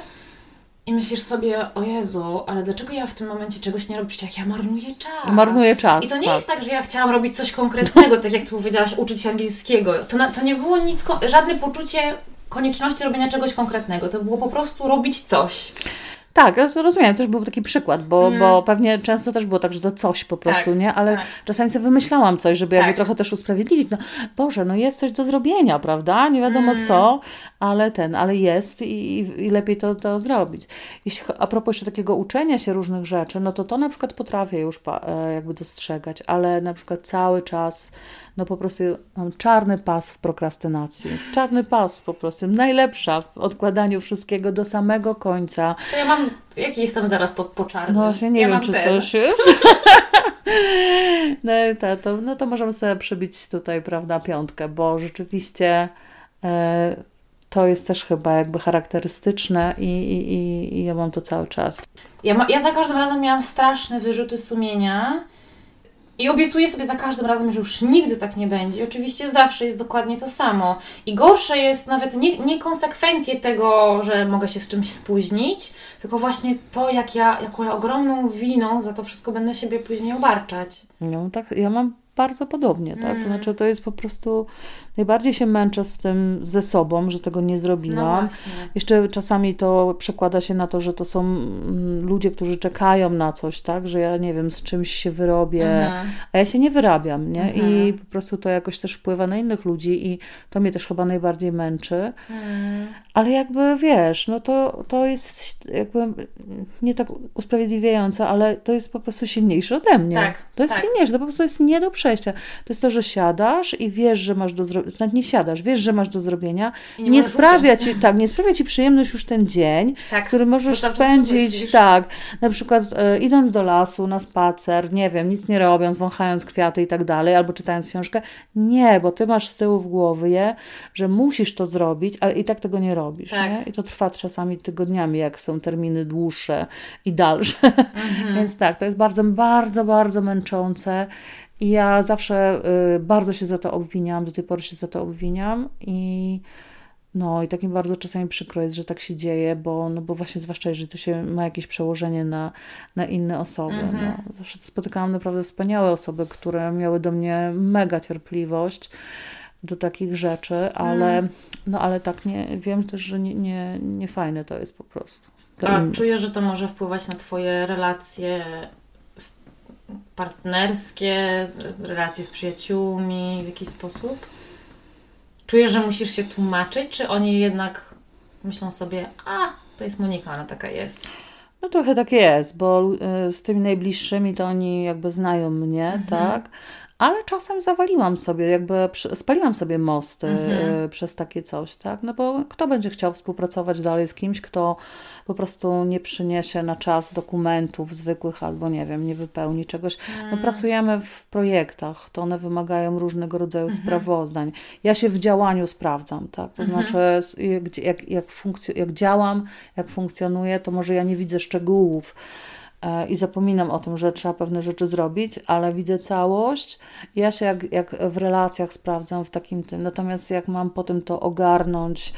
i myślisz sobie, o Jezu, ale dlaczego ja w tym momencie czegoś nie robię? jak ja marnuję czas. Marnuję czas. I to nie tak. jest tak, że ja chciałam robić coś konkretnego, tak jak tu powiedziałaś, uczyć się angielskiego. To, na, to nie było nic, żadne poczucie konieczności robienia czegoś konkretnego. To było po prostu robić coś. Tak, ja to rozumiem, też był taki przykład, bo, mm. bo pewnie często też było tak, że to coś po prostu, tak, nie? Ale tak. czasami sobie wymyślałam coś, żeby tak. jakby trochę też usprawiedliwić. No Boże, no jest coś do zrobienia, prawda? Nie wiadomo mm. co, ale ten, ale jest i, i lepiej to, to zrobić. Jeśli, a propos jeszcze takiego uczenia się różnych rzeczy, no to to na przykład potrafię już e, jakby dostrzegać, ale na przykład cały czas no po prostu mam czarny pas w prokrastynacji. Czarny pas po prostu. Najlepsza w odkładaniu wszystkiego do samego końca. To ja mam, jaki jestem zaraz pod po czarnym? No właśnie nie ja wiem, czy ten. coś jest. no, to, to, no to możemy sobie przybić tutaj, prawda, piątkę, bo rzeczywiście e, to jest też chyba jakby charakterystyczne i, i, i, i ja mam to cały czas. Ja, ma, ja za każdym razem miałam straszne wyrzuty sumienia i obiecuję sobie za każdym razem, że już nigdy tak nie będzie. Oczywiście zawsze jest dokładnie to samo. I gorsze jest nawet nie, nie konsekwencje tego, że mogę się z czymś spóźnić, tylko właśnie to, jak ja, jaką ja ogromną winą za to wszystko będę siebie później obarczać. No tak, ja mam bardzo podobnie, tak? Mm. To znaczy to jest po prostu, najbardziej się męczę z tym ze sobą, że tego nie No zrobiłam. właśnie. Jeszcze czasami to przekłada się na to, że to są mm, ludzie, którzy czekają na coś, tak? Że ja nie wiem, z czymś się wyrobię, Mhm. a ja się nie wyrabiam, nie? I Mhm. po prostu to jakoś też wpływa na innych ludzi i to mnie też chyba najbardziej męczy. Mm. Ale jakby wiesz, no to, to jest jakby nie tak usprawiedliwiające, ale to jest po prostu silniejsze ode mnie. Tak, to jest tak. silniejsze, to po prostu jest nie do przejścia. To jest to, że siadasz i wiesz, że masz do zrobienia, nawet nie siadasz, wiesz, że masz do zrobienia. Nie, nie sprawia ci, tak, nie sprawia ci przyjemność już ten dzień, Tak, który możesz spędzić, tak, na przykład e, idąc do lasu na spacer, nie wiem, nic nie robiąc, wąchając kwiaty i tak dalej, albo czytając książkę. Nie, bo ty masz z tyłu w głowie, że musisz to zrobić, ale i tak tego nie robisz, Tak. nie? I to trwa czasami tygodniami, jak są terminy dłuższe i dalsze. Mhm. Więc tak, to jest bardzo, bardzo, bardzo męczące. I ja zawsze y, bardzo się za to obwiniam, do tej pory się za to obwiniam i no i tak mi bardzo czasami przykro jest, że tak się dzieje, bo, no bo właśnie zwłaszcza jeżeli to się ma jakieś przełożenie na, na inne osoby. Mhm. No. Zawsze spotykałam naprawdę wspaniałe osoby, które miały do mnie mega cierpliwość do takich rzeczy, ale, Mm. no, ale tak nie, wiem też, że nie, nie, nie fajne to jest po prostu. A innych. czujesz, że to może wpływać na Twoje relacje partnerskie, relacje z przyjaciółmi w jakiś sposób? Czujesz, że musisz się tłumaczyć, czy oni jednak myślą sobie, a to jest Monika, ona taka jest. No trochę tak jest, bo y, z tymi najbliższymi to oni jakby znają mnie, Mhm. tak? Ale czasem zawaliłam sobie, jakby spaliłam sobie mosty Mhm. y, przez takie coś, tak? No bo kto będzie chciał współpracować dalej z kimś, kto po prostu nie przyniesie na czas dokumentów zwykłych albo nie wiem, nie wypełni czegoś. Mm. No, pracujemy w projektach, to one wymagają różnego rodzaju Mhm. sprawozdań. Ja się w działaniu sprawdzam, tak? To Mhm. znaczy, jak, jak, jak, jak działam, jak funkcjonuję, to może ja nie widzę szczegółów e, i zapominam o tym, że trzeba pewne rzeczy zrobić, ale widzę całość. Ja się jak, jak w relacjach sprawdzam w takim tym. Natomiast jak mam potem to ogarnąć,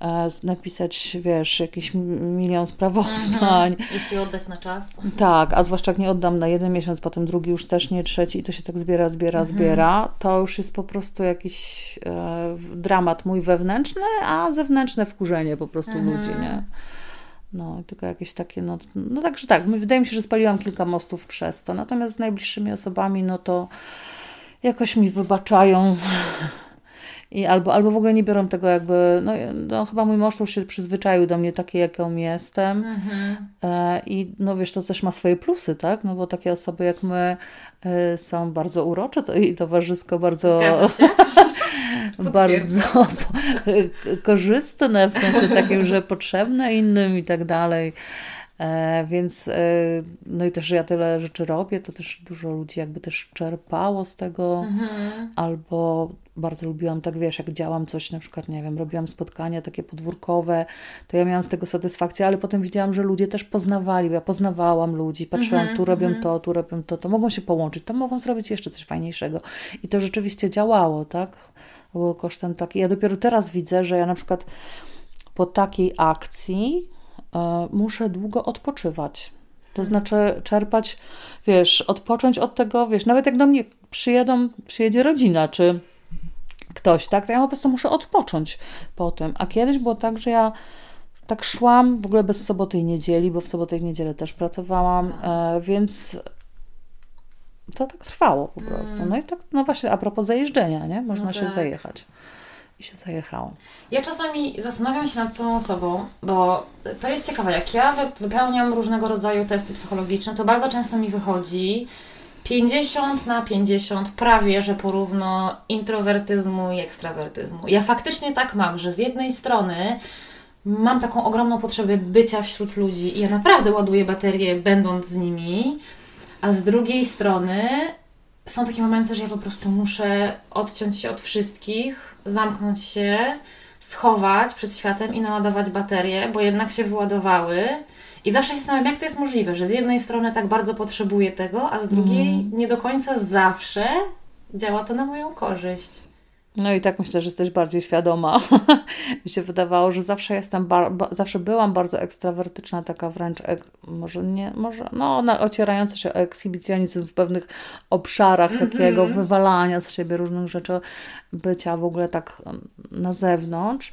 e, napisać, wiesz, jakiś milion sprawozdań, Mhm. Jeśli oddać na czas. tak, a zwłaszcza jak nie oddam na jeden miesiąc, potem drugi już też nie, trzeci i to się tak zbiera, zbiera, Mhm. zbiera, to już jest po prostu jakiś e, dramat mój wewnętrzny, a zewnętrzne wkurzenie po prostu Mhm. ludzi, nie? No, tylko jakieś takie, no, no także tak, wydaje mi się, że spaliłam kilka mostów przez to, natomiast z najbliższymi osobami, no to jakoś mi wybaczają i albo, albo w ogóle nie biorą tego jakby, no, no chyba mój mąż już się przyzwyczaił do mnie takiej, jaką jestem, Mhm. E, I no wiesz, to też ma swoje plusy, tak? No bo takie osoby jak my są bardzo urocze to i towarzysko bardzo, bardzo korzystne, w sensie takim, że potrzebne innym i tak dalej. E, Więc e, no i też, że ja tyle rzeczy robię, to też dużo ludzi jakby też czerpało z tego, Mhm. albo bardzo lubiłam, tak wiesz, jak działam coś, na przykład, nie wiem, robiłam spotkania takie podwórkowe, to ja miałam z tego satysfakcję, ale potem widziałam, że ludzie też poznawali, ja poznawałam ludzi, patrzyłam, Mhm, tu robią mhm. to, tu robią to, to mogą się połączyć, to mogą zrobić jeszcze coś fajniejszego. I to rzeczywiście działało, tak? Było kosztem taki. Ja dopiero teraz widzę, że ja na przykład po takiej akcji muszę długo odpoczywać. To znaczy czerpać, wiesz, odpocząć od tego, wiesz, nawet jak do mnie przyjedą, przyjedzie rodzina, czy ktoś, tak, to ja po prostu muszę odpocząć po tym. A kiedyś było tak, że ja tak szłam w ogóle bez soboty i niedzieli, bo w sobotę i niedzielę też pracowałam, e, więc to tak trwało po prostu. No i tak, no właśnie, a propos zajeżdżenia, nie? Można No się tak. zajechać. I się zajechało. Ja czasami zastanawiam się nad samą sobą, bo to jest ciekawe, jak ja wy- wypełniam różnego rodzaju testy psychologiczne, to bardzo często mi wychodzi, 50 na 50, prawie że porówno introwertyzmu i ekstrawertyzmu. Ja faktycznie tak mam, że z jednej strony mam taką ogromną potrzebę bycia wśród ludzi i ja naprawdę ładuję baterię będąc z nimi, a z drugiej strony są takie momenty, że ja po prostu muszę odciąć się od wszystkich, zamknąć się, schować przed światem i naładować baterie, bo jednak się wyładowały. I zawsze się zastanawiam, jak to jest możliwe, że z jednej strony tak bardzo potrzebuję tego, a z drugiej mm. nie do końca zawsze działa to na moją korzyść. No i tak myślę, że jesteś bardziej świadoma. Mi się wydawało, że zawsze jestem, bar, ba, zawsze byłam bardzo ekstrawertyczna, taka wręcz, ek, może nie, może, no, na, ocierająca się o ekshibicjonizm w pewnych obszarach mm -hmm. takiego wywalania z siebie różnych rzeczy, bycia w ogóle tak na zewnątrz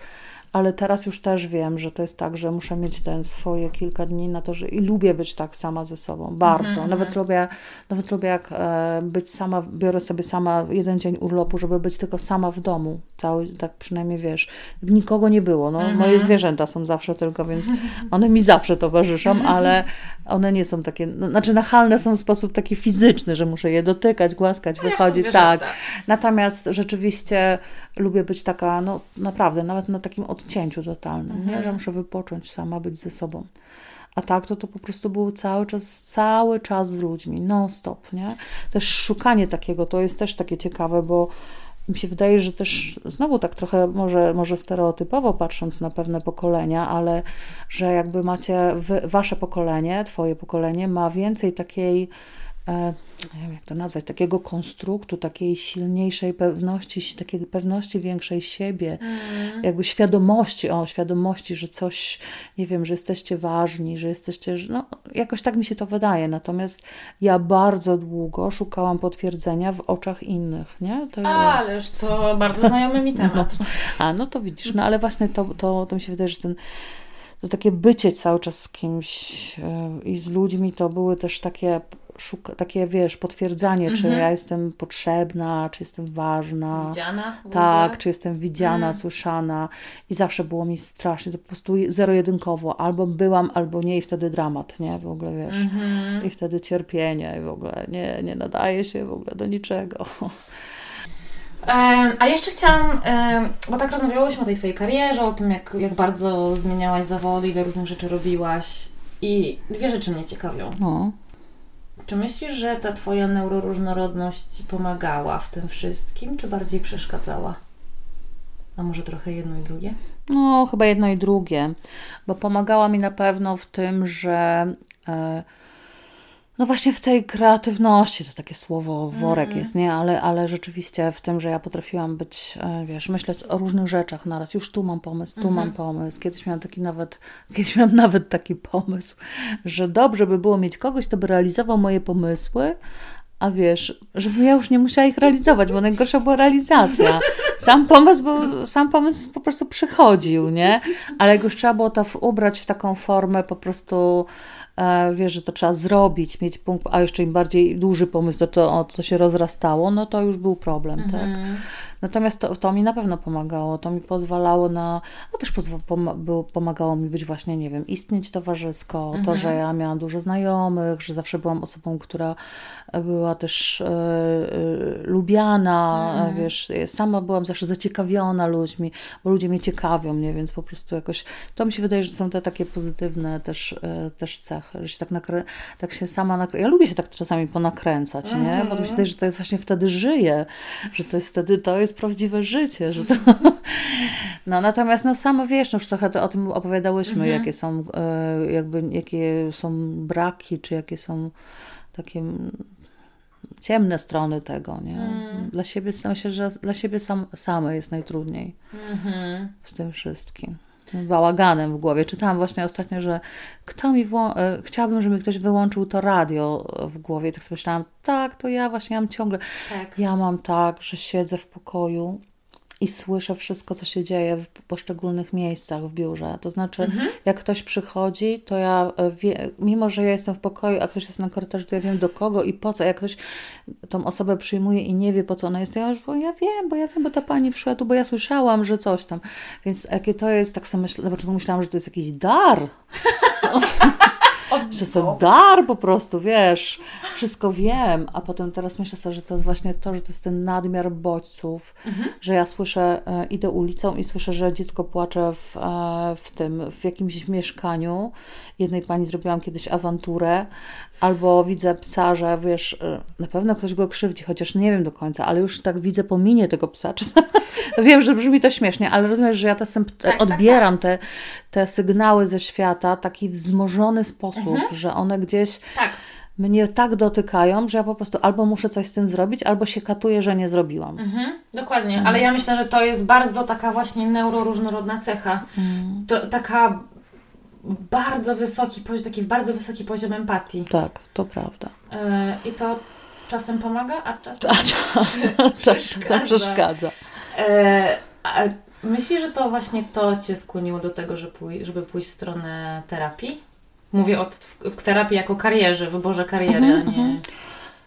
ale teraz już też wiem, że to jest tak, że muszę mieć ten swoje kilka dni na to, że i lubię być tak sama ze sobą, bardzo. -hmm. Nawet lubię, nawet lubię jak e, być sama, biorę sobie sama jeden dzień urlopu, żeby być tylko sama w domu, cały, tak przynajmniej wiesz, nikogo nie było, no, -hmm. moje zwierzęta są zawsze tylko, więc one mi zawsze towarzyszą, ale one nie są takie, no, znaczy nachalne są w sposób taki fizyczny, że muszę je dotykać, głaskać, no wychodzić, tak. Natomiast rzeczywiście lubię być taka, no naprawdę, nawet na takim odcięciu totalnym, mhm. nie? że muszę wypocząć sama, być ze sobą. A tak to to po prostu był cały czas, cały czas z ludźmi, non stop, nie? Też szukanie takiego, to jest też takie ciekawe, bo mi się wydaje, że też znowu tak trochę może, może stereotypowo patrząc na pewne pokolenia, ale że jakby macie wy, wasze pokolenie, twoje pokolenie ma więcej takiej nie wiem jak to nazwać, takiego konstruktu, takiej silniejszej pewności, takiej pewności większej siebie, mm. jakby świadomości, o świadomości, że coś, nie wiem, że jesteście ważni, że jesteście, no jakoś tak mi się to wydaje, natomiast ja bardzo długo szukałam potwierdzenia w oczach innych, nie? To Ależ to bardzo znajomy mi temat. No, a, no to widzisz, no ale właśnie to, to, to mi się wydaje, że ten to takie bycie cały czas z kimś yy, i z ludźmi to były też takie szuka, takie, wiesz, potwierdzanie, czy mhm. ja jestem potrzebna, czy jestem ważna. Widziana? Tak, czy jestem widziana, mhm. słyszana. I zawsze było mi strasznie, to po prostu zero-jedynkowo. Albo byłam, albo nie i wtedy dramat, nie? W ogóle, wiesz. Mhm. I wtedy cierpienie i w ogóle nie, nie nadaje się w ogóle do niczego. A jeszcze chciałam, bo tak rozmawiałyśmy o tej Twojej karierze, o tym, jak, jak bardzo zmieniałaś zawody, ile różnych rzeczy robiłaś. I dwie rzeczy mnie ciekawią. No. Czy myślisz, że ta Twoja neuroróżnorodność pomagała w tym wszystkim, czy bardziej przeszkadzała? A może trochę jedno i drugie? No, chyba jedno i drugie, bo pomagała mi na pewno w tym, że. E, no właśnie w tej kreatywności, to takie słowo worek mm. jest, nie? Ale, ale rzeczywiście w tym, że ja potrafiłam być, e, wiesz, myśleć o różnych rzeczach naraz. Już tu mam pomysł, tu mm mam mhm. pomysł. Kiedyś miałam taki nawet, kiedyś miałam nawet taki pomysł, że dobrze by było mieć kogoś, kto by realizował moje pomysły, a wiesz, żebym ja już nie musiała ich realizować, bo najgorsza była realizacja. Sam pomysł, bo sam pomysł po prostu przychodził, nie? Ale jak już trzeba było to ubrać w taką formę po prostu wiesz, że to trzeba zrobić, mieć punkt, a jeszcze im bardziej duży pomysł, to, to, to się rozrastało, no to już był problem, tak? Mhm. Natomiast to, to mi na pewno pomagało, to mi pozwalało na, no też pomagało mi być właśnie, nie wiem, istnieć towarzysko, mhm. to, że ja miałam dużo znajomych, że zawsze byłam osobą, która była też e, e, lubiana, mhm. wiesz, sama byłam zawsze zaciekawiona ludźmi, bo ludzie mnie ciekawią, nie, więc po prostu jakoś, to mi się wydaje, że są te takie pozytywne też, e, też cechy, że się tak, nakrę, tak się sama ja lubię się tak czasami ponakręcać, mhm. nie, bo mi się mhm. wydaje, że to jest właśnie wtedy żyję, że to jest wtedy, to jest prawdziwe życie, że to... No natomiast no samo wiesz, no już trochę to, o tym opowiadałyśmy, mhm. jakie są jakby, jakie są braki, czy jakie są takie ciemne strony tego, nie? Mm. Dla siebie myślę, że dla siebie sam, same jest najtrudniej mm-hmm. z tym wszystkim. Tym bałaganem w głowie. Czytałam właśnie ostatnio, że kto mi wło- e, chciałabym, żeby ktoś wyłączył to radio w głowie. Tak sobie myślałam, tak, to ja właśnie mam ciągle. Tak. Ja mam tak, że siedzę w pokoju i słyszę wszystko, co się dzieje w poszczególnych miejscach w biurze. To znaczy, mhm. jak ktoś przychodzi, to ja e, wie, mimo, że ja jestem w pokoju, a ktoś jest na korytarzu, to ja wiem do kogo i po co. Jak ktoś tą osobę przyjmuje i nie wie, po co ona jest, to ja już ja wiem, bo ja wiem, bo ta pani przyszła tu, bo ja słyszałam, że coś tam. Więc jakie to jest, tak na początku myślałam, że to jest jakiś dar. że to dar po prostu, wiesz, wszystko wiem, a potem teraz myślę sobie, że to jest właśnie to, że to jest ten nadmiar bodźców, mhm. że ja słyszę, e, idę ulicą i słyszę, że dziecko płacze w, e, w tym, w jakimś mieszkaniu. Jednej pani zrobiłam kiedyś awanturę, albo widzę psa, że wiesz, y, na pewno ktoś go krzywdzi, chociaż nie wiem do końca, ale już tak widzę po minie tego psa. Wiem, że brzmi to śmiesznie, ale rozumiesz, że ja czasem tak, tak, odbieram tak, Te, te sygnały ze świata w taki wzmożony sposób, mhm. że one gdzieś tak. mnie tak dotykają, że ja po prostu albo muszę coś z tym zrobić, albo się katuję, że nie zrobiłam. Mhm, dokładnie, mhm. ale ja myślę, że to jest bardzo taka właśnie neuroróżnorodna cecha. Mhm. To taka bardzo wysoki poziom, taki bardzo wysoki poziom empatii. Tak, to prawda. Yy, I to czasem pomaga, a czasem, a, czasem przeszkadza. Yy, a myślisz, że to właśnie to Cię skłoniło do tego, żeby, pój żeby pójść w stronę terapii? Mówię o terapii jako karierze, wyborze kariery, mhm, a nie... Mhm.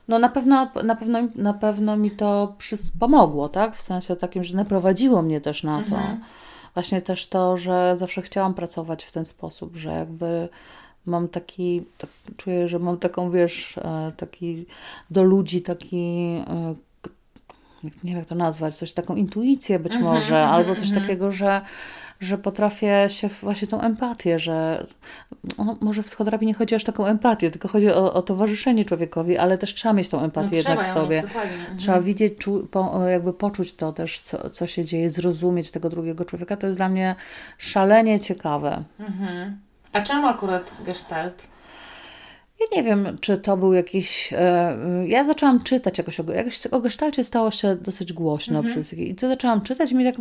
No na pewno, na pewno, na pewno mi to pomogło, tak? W sensie takim, że naprowadziło mnie też na to. Mhm właśnie też to, że zawsze chciałam pracować w ten sposób, że jakby mam taki, tak, czuję, że mam taką, wiesz, e, taki do ludzi taki e, nie wiem jak to nazwać, coś taką intuicję być -hmm, może, -hmm, albo coś -hmm. takiego, że że potrafię się właśnie tą empatię, że no, może w psychoterapii nie chodzi aż taką empatię, tylko chodzi o, o towarzyszenie człowiekowi, ale też trzeba mieć tą empatię no, jednak w sobie. Mieć, trzeba mhm. widzieć, czu, po, jakby poczuć to też, co, co się dzieje, zrozumieć tego drugiego człowieka. To jest dla mnie szalenie ciekawe. Mhm. A czemu akurat gestalt? Ja nie wiem, czy to był jakiś. E, ja zaczęłam czytać jakoś o, jakoś o gestalcie stało się dosyć głośno mm -hmm. przez I to zaczęłam czytać i mi tak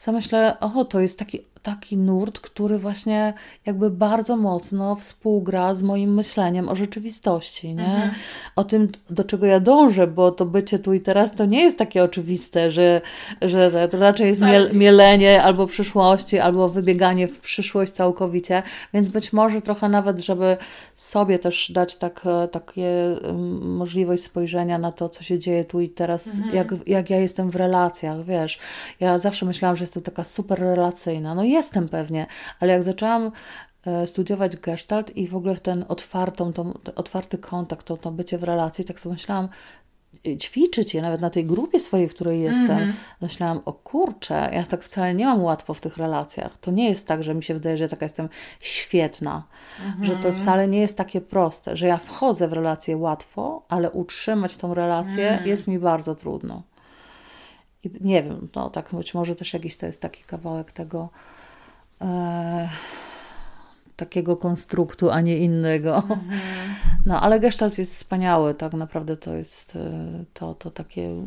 zamyślę, o, to jest taki taki nurt, który właśnie jakby bardzo mocno współgra z moim myśleniem o rzeczywistości, nie? Mhm. O tym, do czego ja dążę, bo to bycie tu i teraz to nie jest takie oczywiste, że, że to raczej jest miel, tak. mielenie albo przyszłości, albo wybieganie w przyszłość całkowicie, więc być może trochę nawet, żeby sobie też dać tak, takie możliwość spojrzenia na to, co się dzieje tu i teraz, mhm. jak, jak ja jestem w relacjach, wiesz. Ja zawsze myślałam, że jestem taka super relacyjna. No jestem pewnie, ale jak zaczęłam e, studiować gestalt i w ogóle ten otwartą, tą, otwarty kontakt, to, to bycie w relacji, tak sobie myślałam, e, ćwiczyć je nawet na tej grupie swojej, w której jestem. Mm -hmm. Myślałam, o kurczę, ja tak wcale nie mam łatwo w tych relacjach. To nie jest tak, że mi się wydaje, że ja taka jestem świetna, mm -hmm. że to mhm. wcale nie jest takie proste, że ja wchodzę w relację łatwo, ale utrzymać tą relację mm. jest mi bardzo trudno. I nie wiem, no tak być może też jakiś to jest taki kawałek tego, e, takiego konstruktu, a nie innego. Mhm. No, ale gestalt jest wspaniały, tak naprawdę to jest e, to, to takie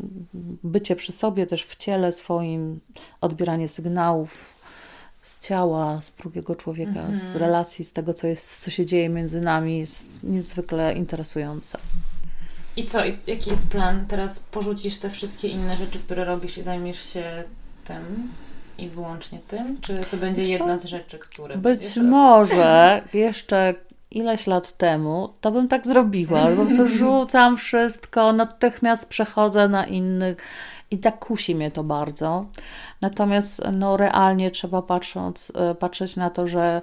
bycie przy sobie też w ciele swoim, odbieranie sygnałów z ciała, z drugiego człowieka, mhm. z relacji, z tego, co jest, co się dzieje między nami, jest niezwykle interesujące. I co, jaki jest plan? Teraz porzucisz te wszystkie inne rzeczy, które robisz i zajmiesz się tym? I wyłącznie tym? Czy to będzie jedna z rzeczy, które. Być może jeszcze ileś lat temu to bym tak zrobiła. Po prostu rzucam wszystko, natychmiast przechodzę na innych i tak kusi mnie to bardzo. Natomiast no, realnie trzeba patrząc, e, patrzeć na to, że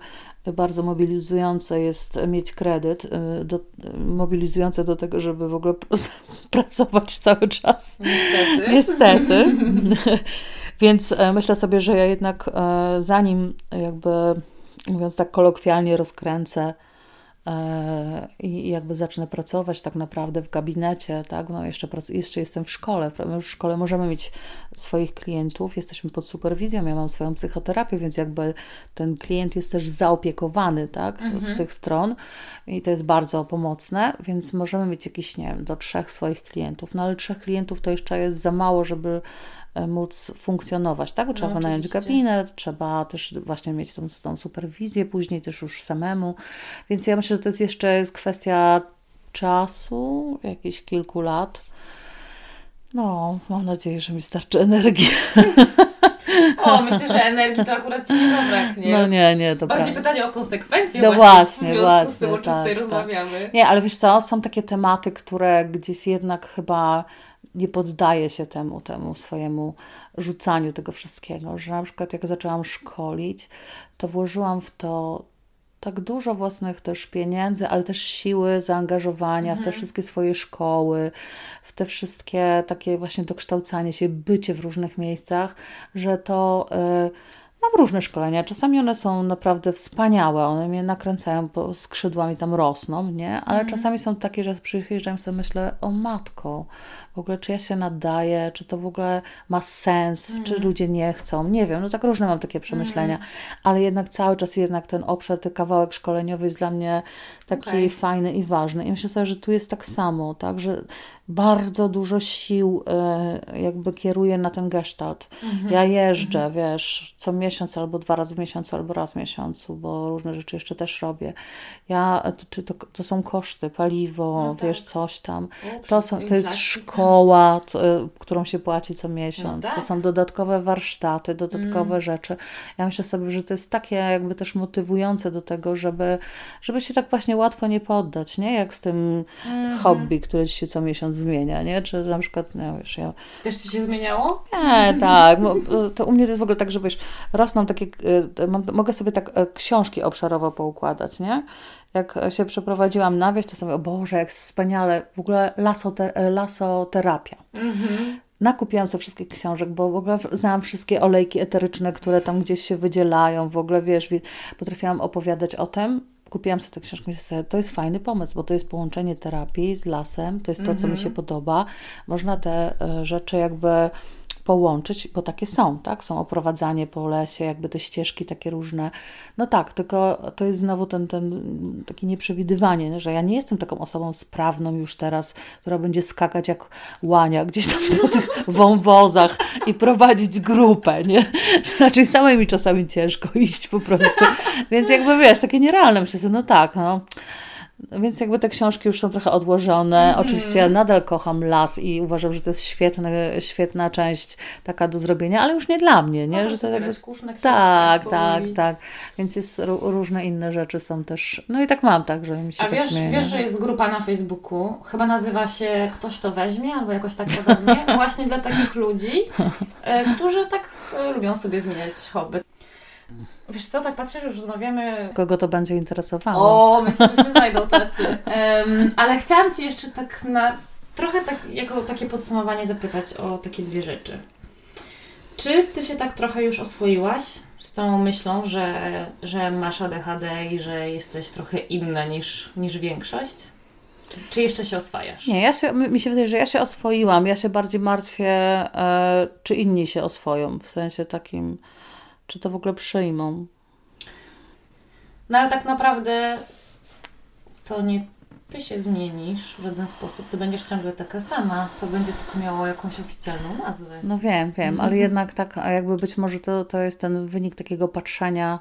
bardzo mobilizujące jest mieć kredyt, e, do, mobilizujące do tego, żeby w ogóle pracować cały czas. Niestety. Niestety. Więc e, myślę sobie, że ja jednak zanim jakby, mówiąc tak kolokwialnie, rozkręcę E, i jakby zacznę pracować tak naprawdę w gabinecie, tak, no jeszcze, jeszcze jestem w szkole, w szkole możemy mieć swoich klientów, jesteśmy pod superwizją, ja mam swoją psychoterapię, więc jakby ten klient jest też zaopiekowany, tak, mhm. z tych stron i to jest bardzo pomocne, więc możemy mieć jakieś, nie wiem, do trzech swoich klientów, no ale trzech klientów to jeszcze jest za mało, żeby E, móc funkcjonować, tak? Trzeba no, wynająć gabinet, trzeba też właśnie mieć tą, tą superwizję później też już samemu, więc ja myślę, że to jest jeszcze jest kwestia czasu, jakichś kilku lat. No, mam nadzieję, że mi starczy energii. O, myślę, że energii to akurat Ci nie zabraknie. No nie, nie, to Bardziej pytanie o konsekwencje no właśnie, w związku właśnie, z tym, o czym tak, tutaj tak. rozmawiamy. Nie, ale wiesz co, są takie tematy, które gdzieś jednak chyba nie poddaję się temu, temu swojemu rzucaniu tego wszystkiego, że na przykład jak zaczęłam szkolić, to włożyłam w to tak dużo własnych też pieniędzy, ale też siły, zaangażowania w te Mhm. wszystkie swoje szkoły, w te wszystkie takie właśnie dokształcanie się, bycie w różnych miejscach, że to y, mam różne szkolenia. Czasami one są naprawdę wspaniałe, one mnie nakręcają, bo skrzydłami tam rosną, nie? Ale Mhm. czasami są takie, że przyjeżdżam sobie myślę, o matko, w ogóle czy ja się nadaję, czy to w ogóle ma sens, Mhm. czy ludzie nie chcą, nie wiem, no tak różne mam takie przemyślenia, ale jednak cały czas jednak ten obszar, ten kawałek szkoleniowy jest dla mnie taki Okej. fajny i ważny. I myślę sobie, że tu jest tak samo, tak, że bardzo dużo sił e, jakby kieruję na ten gestalt. Mhm. Ja jeżdżę, wiesz, co miesiąc albo dwa razy w miesiącu, albo raz w miesiącu, bo różne rzeczy jeszcze też robię. Ja, czy to, to są koszty, paliwo, No tak. wiesz, coś tam. O, To, są, to jest inflacja. szkoła, y, którą się płaci co miesiąc. No To tak. są dodatkowe warsztaty, dodatkowe Mm. rzeczy. Ja myślę sobie, że to jest takie jakby też motywujące do tego, żeby, żeby się tak właśnie łatwo nie poddać, nie? Jak z tym Mhm. hobby, które ci się co miesiąc zmienia, nie? Czy na przykład, no wiesz, ja Też ci się zmieniało? nie, tak. To u mnie to jest w ogóle tak, że wiesz, rosną takie, e, mam, mogę sobie tak e, książki obszarowo poukładać, nie? Jak się przeprowadziłam na wieś, to sobie, o Boże, jak wspaniale, w ogóle lasote, e, lasoterapia. Mhm. Nakupiłam sobie wszystkich książek, bo w ogóle znałam wszystkie olejki eteryczne, które tam gdzieś się wydzielają, w ogóle, wiesz, wi- potrafiłam opowiadać o tym. Kupiłam sobie tę książkę i sobie, to jest fajny pomysł, bo to jest połączenie terapii z lasem, to jest to, co mi się podoba. Można te e, rzeczy jakby połączyć, bo takie są, tak? Są oprowadzanie po lesie, jakby te ścieżki takie różne. No tak, tylko to jest znowu ten, ten takie nieprzewidywanie, nie? że ja nie jestem taką osobą sprawną już teraz, która będzie skakać jak łania gdzieś tam po tych wąwozach i prowadzić grupę, nie? Raczej samej mi czasami ciężko iść po prostu. Więc jakby wiesz, takie nierealne. Myślę sobie, no tak, no. Więc jakby te książki już są trochę odłożone. Oczywiście ja nadal kocham las i uważam, że to jest świetny, świetna część taka do zrobienia, ale już nie dla mnie, nie? No, że to jakby... skórzne Tak, tak, tak. Więc jest ró- różne inne rzeczy są też. No i tak mam, tak, że mi się A tak wiesz, wiesz, że jest grupa na Facebooku, chyba nazywa się Ktoś to weźmie, albo jakoś tak podobnie, właśnie dla takich ludzi, e, którzy tak e, lubią sobie zmieniać hobby. Wiesz co, tak patrzę, że już rozmawiamy... Kogo to będzie interesowało? O, myślę, że się znajdą tacy. Em, ale chciałam Ci jeszcze tak na... Trochę tak, jako takie podsumowanie zapytać o takie dwie rzeczy. Czy Ty się tak trochę już oswoiłaś z tą myślą, że, że masz ADHD i że jesteś trochę inna niż, niż większość? Czy, czy jeszcze się oswajasz? Nie, ja się, mi mi się wydaje, że ja się oswoiłam. Ja się bardziej martwię, e, czy inni się oswoją. W sensie takim, czy to w ogóle przyjmą. No ale tak naprawdę to nie Ty się zmienisz w żaden sposób. Ty będziesz ciągle taka sama. To będzie tylko miało jakąś oficjalną nazwę. No wiem, wiem, ale jednak tak, a jakby być może to, to jest ten wynik takiego patrzenia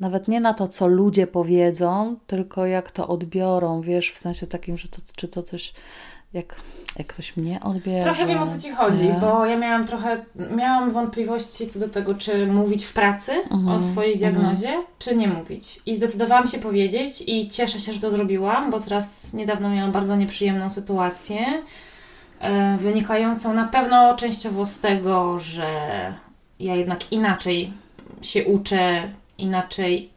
nawet nie na to, co ludzie powiedzą, tylko jak to odbiorą, wiesz, w sensie takim, że to, czy to coś, jak, jak ktoś mnie odbierze. Trochę wiem o co Ci chodzi, nie? bo ja miałam trochę, miałam wątpliwości co do tego, czy mówić w pracy Mhm, o swojej diagnozie, czy nie mówić. I zdecydowałam się powiedzieć i cieszę się, że to zrobiłam, bo teraz niedawno miałam bardzo nieprzyjemną sytuację, e, wynikającą na pewno częściowo z tego, że ja jednak inaczej się uczę, inaczej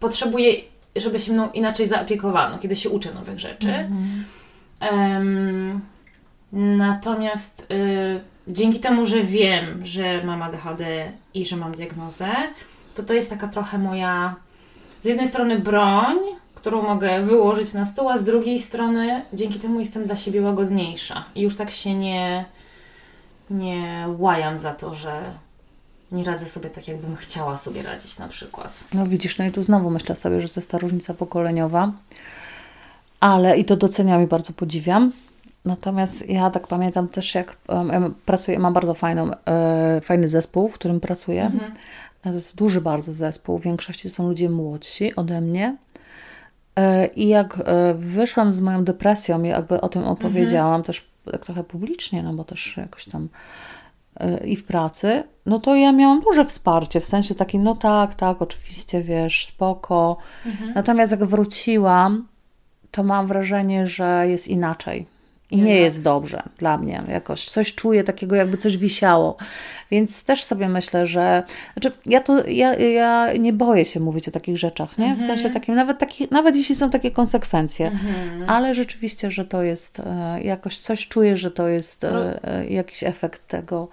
potrzebuję, żeby się mną inaczej zaopiekowano, kiedy się uczę nowych rzeczy. Mhm. Em, natomiast y, dzięki temu, że wiem, że mam ADHD i że mam diagnozę, to to jest taka trochę moja z jednej strony broń, którą mogę wyłożyć na stół, a z drugiej strony dzięki temu jestem dla siebie łagodniejsza. I już tak się nie, nie łajam za to, że nie radzę sobie tak, jakbym chciała sobie radzić na przykład. No widzisz, no i tu znowu myślę sobie, że to jest ta różnica pokoleniowa, ale i to doceniam i bardzo podziwiam. Natomiast ja tak pamiętam też, jak em, pracuję, mam bardzo fajną, e, fajny zespół, w którym pracuję. Mhm. To jest duży bardzo zespół, w większości są ludzie młodsi ode mnie. E, I jak e, wyszłam z moją depresją i jakby o tym opowiedziałam też tak trochę publicznie, no bo też jakoś tam e, i w pracy, no to ja miałam duże wsparcie, w sensie takim, no tak, tak, oczywiście, wiesz, spoko. Natomiast jak wróciłam, to mam wrażenie, że jest inaczej. i nie jest dobrze dla mnie jakoś. Coś czuję takiego, jakby coś wisiało. Więc też sobie myślę, że znaczy ja to ja, ja nie boję się mówić o takich rzeczach, nie? W Mhm. sensie takim, nawet, taki, nawet jeśli są takie konsekwencje, ale rzeczywiście, że to jest e, jakoś coś czuję, że to jest e, e, jakiś efekt tego.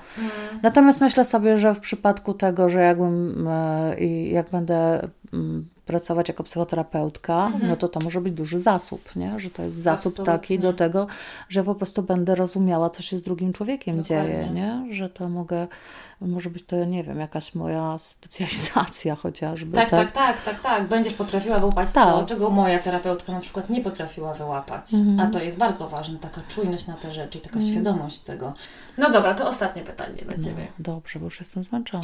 Natomiast myślę sobie, że w przypadku tego, że jakbym jak będę mm, pracować jako psychoterapeutka, no to to może być duży zasób, nie? że to jest zasób taki Absolutnie. do tego, że po prostu będę rozumiała, co się z drugim człowiekiem Dokładnie. dzieje, nie? że to mogę, może być to, nie wiem, jakaś moja specjalizacja chociażby. Tak, tak, tak, tak, tak. Będziesz potrafiła wyłapać to, Tak. czego moja terapeutka na przykład nie potrafiła wyłapać. A to jest bardzo ważne, taka czujność na te rzeczy i taka świadomość tego. No dobra, to ostatnie pytanie dla Ciebie. Dobrze, bo już jestem zmęczona.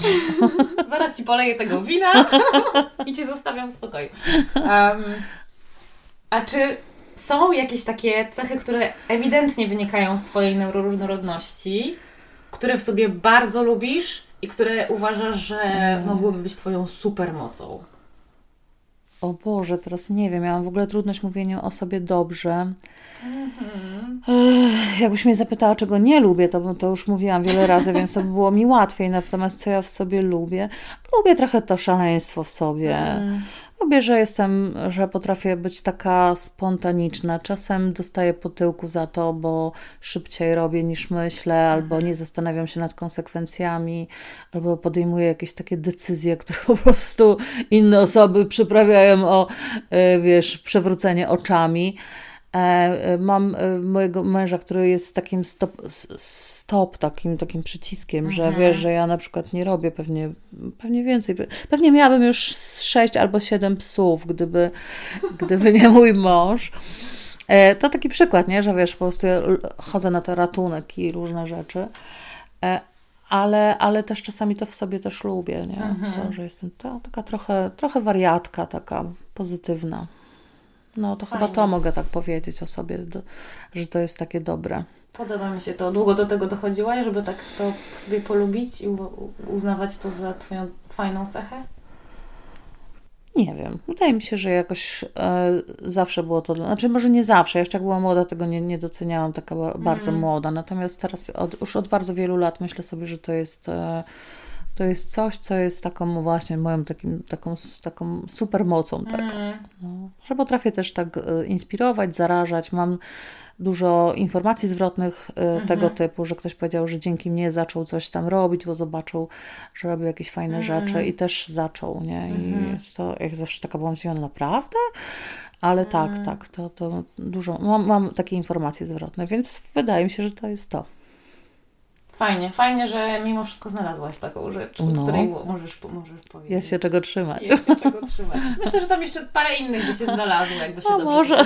Zaraz Ci poleję tego wina i Cię zostawiam w spokoju. Em, a czy są jakieś takie cechy, które ewidentnie wynikają z Twojej neuroróżnorodności, które w sobie bardzo lubisz i które uważasz, że mogłyby być Twoją supermocą? O Boże, teraz nie wiem, miałam w ogóle trudność mówienia o sobie dobrze. Ech, jakbyś mnie zapytała, czego nie lubię, to, to już mówiłam wiele razy, więc to by było mi łatwiej. Natomiast co ja w sobie lubię? Lubię trochę to szaleństwo w sobie. Lubię, że jestem, że potrafię być taka spontaniczna. Czasem dostaję po tyłku za to, bo szybciej robię niż myślę, albo nie zastanawiam się nad konsekwencjami, albo podejmuję jakieś takie decyzje, które po prostu inne osoby przyprawiają o, e, wiesz, przewrócenie oczami. E, e, Mam e, mojego męża, który jest takim stop, stop takim, takim przyciskiem, że wiesz, że ja na przykład nie robię pewnie, pewnie więcej. Pewnie miałabym już sześć albo siedem psów, gdyby, gdyby nie mój mąż. To taki przykład, nie? że wiesz, po prostu ja chodzę na te ratunek i różne rzeczy. Ale, ale też czasami to w sobie też lubię, nie? To, że jestem to, taka trochę, trochę wariatka, taka pozytywna. No to chyba Fajnie. to mogę tak powiedzieć o sobie, do, że to jest takie dobre. Podoba mi się to. Długo do tego dochodziłaś, żeby tak to w sobie polubić i uznawać to za Twoją fajną cechę? Nie wiem. Wydaje mi się, że jakoś e, zawsze było to. Znaczy, może nie zawsze. Jeszcze jak była młoda, tego nie, nie doceniałam, taka ba- bardzo młoda. Natomiast teraz od, już od bardzo wielu lat myślę sobie, że to jest. E, to jest coś, co jest taką właśnie moją takim, taką, taką super mocą. Tak. No, że potrafię też tak e, inspirować, zarażać. Mam dużo informacji zwrotnych e, tego typu, że ktoś powiedział, że dzięki mnie zaczął coś tam robić, bo zobaczył, że robię jakieś fajne rzeczy i też zaczął, nie? I jest to, jak zawsze taka byłam zdziwiona, naprawdę? Ale tak, tak, to, to dużo, mam, mam takie informacje zwrotne, więc wydaje mi się, że to jest to. Fajnie, fajnie, że mimo wszystko znalazłaś taką rzecz, o No. której mo- możesz, możesz powiedzieć. Jest się czego trzymać. Jest się czego trzymać. Myślę, że tam jeszcze parę innych by się znalazło, jakby się A dobrze może.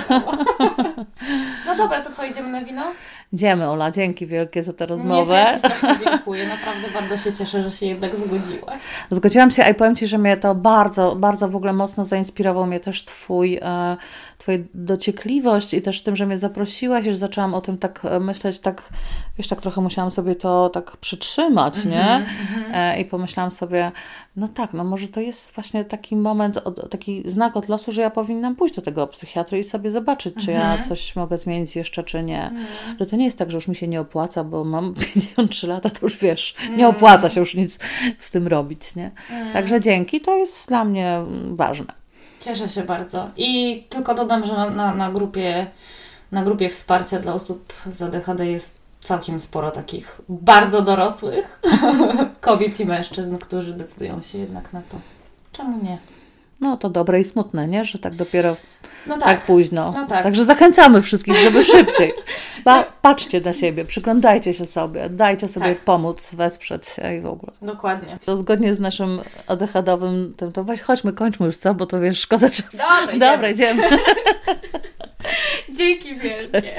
No dobra, to co, idziemy na wino? Idziemy, Ola, dzięki wielkie za tę Nie, rozmowę. strasznie dziękuję. Naprawdę bardzo się cieszę, że się jednak zgodziłaś. Zgodziłam się, a i powiem Ci, że mnie to bardzo, bardzo w ogóle mocno zainspirował mnie też Twój, e, Twoja dociekliwość i też tym, że mnie zaprosiłaś, że zaczęłam o tym tak e, myśleć, tak, wiesz, tak trochę musiałam sobie to tak przytrzymać, nie? E, I pomyślałam sobie, no tak, no może to jest właśnie taki moment, taki znak od losu, że ja powinnam pójść do tego psychiatry i sobie zobaczyć, czy ja coś mogę zmienić jeszcze, czy nie. Że to nie jest tak, że już mi się nie opłaca, bo mam 53 lata, to już wiesz, nie opłaca się już nic z tym robić, nie? Także dzięki, to jest dla mnie mm, ważne. Cieszę się bardzo. I tylko dodam, że na, na, grupie, na grupie wsparcia dla osób z ADHD jest całkiem sporo takich bardzo dorosłych kobiet i mężczyzn, którzy decydują się jednak na to. Czemu nie? No to dobre i smutne, nie? Że tak dopiero No tak, tak. późno. No tak. Także zachęcamy wszystkich, żeby szybciej. Ba, patrzcie na siebie, przyglądajcie się sobie, dajcie sobie Tak. pomóc, wesprzeć się i w ogóle. Dokładnie. To zgodnie z naszym ADHD-owym tym, to weź, chodźmy, kończmy już, co? Bo to wiesz, szkoda czasu. Dobra, idziemy. Dobra, idziemy. Dzięki wielkie.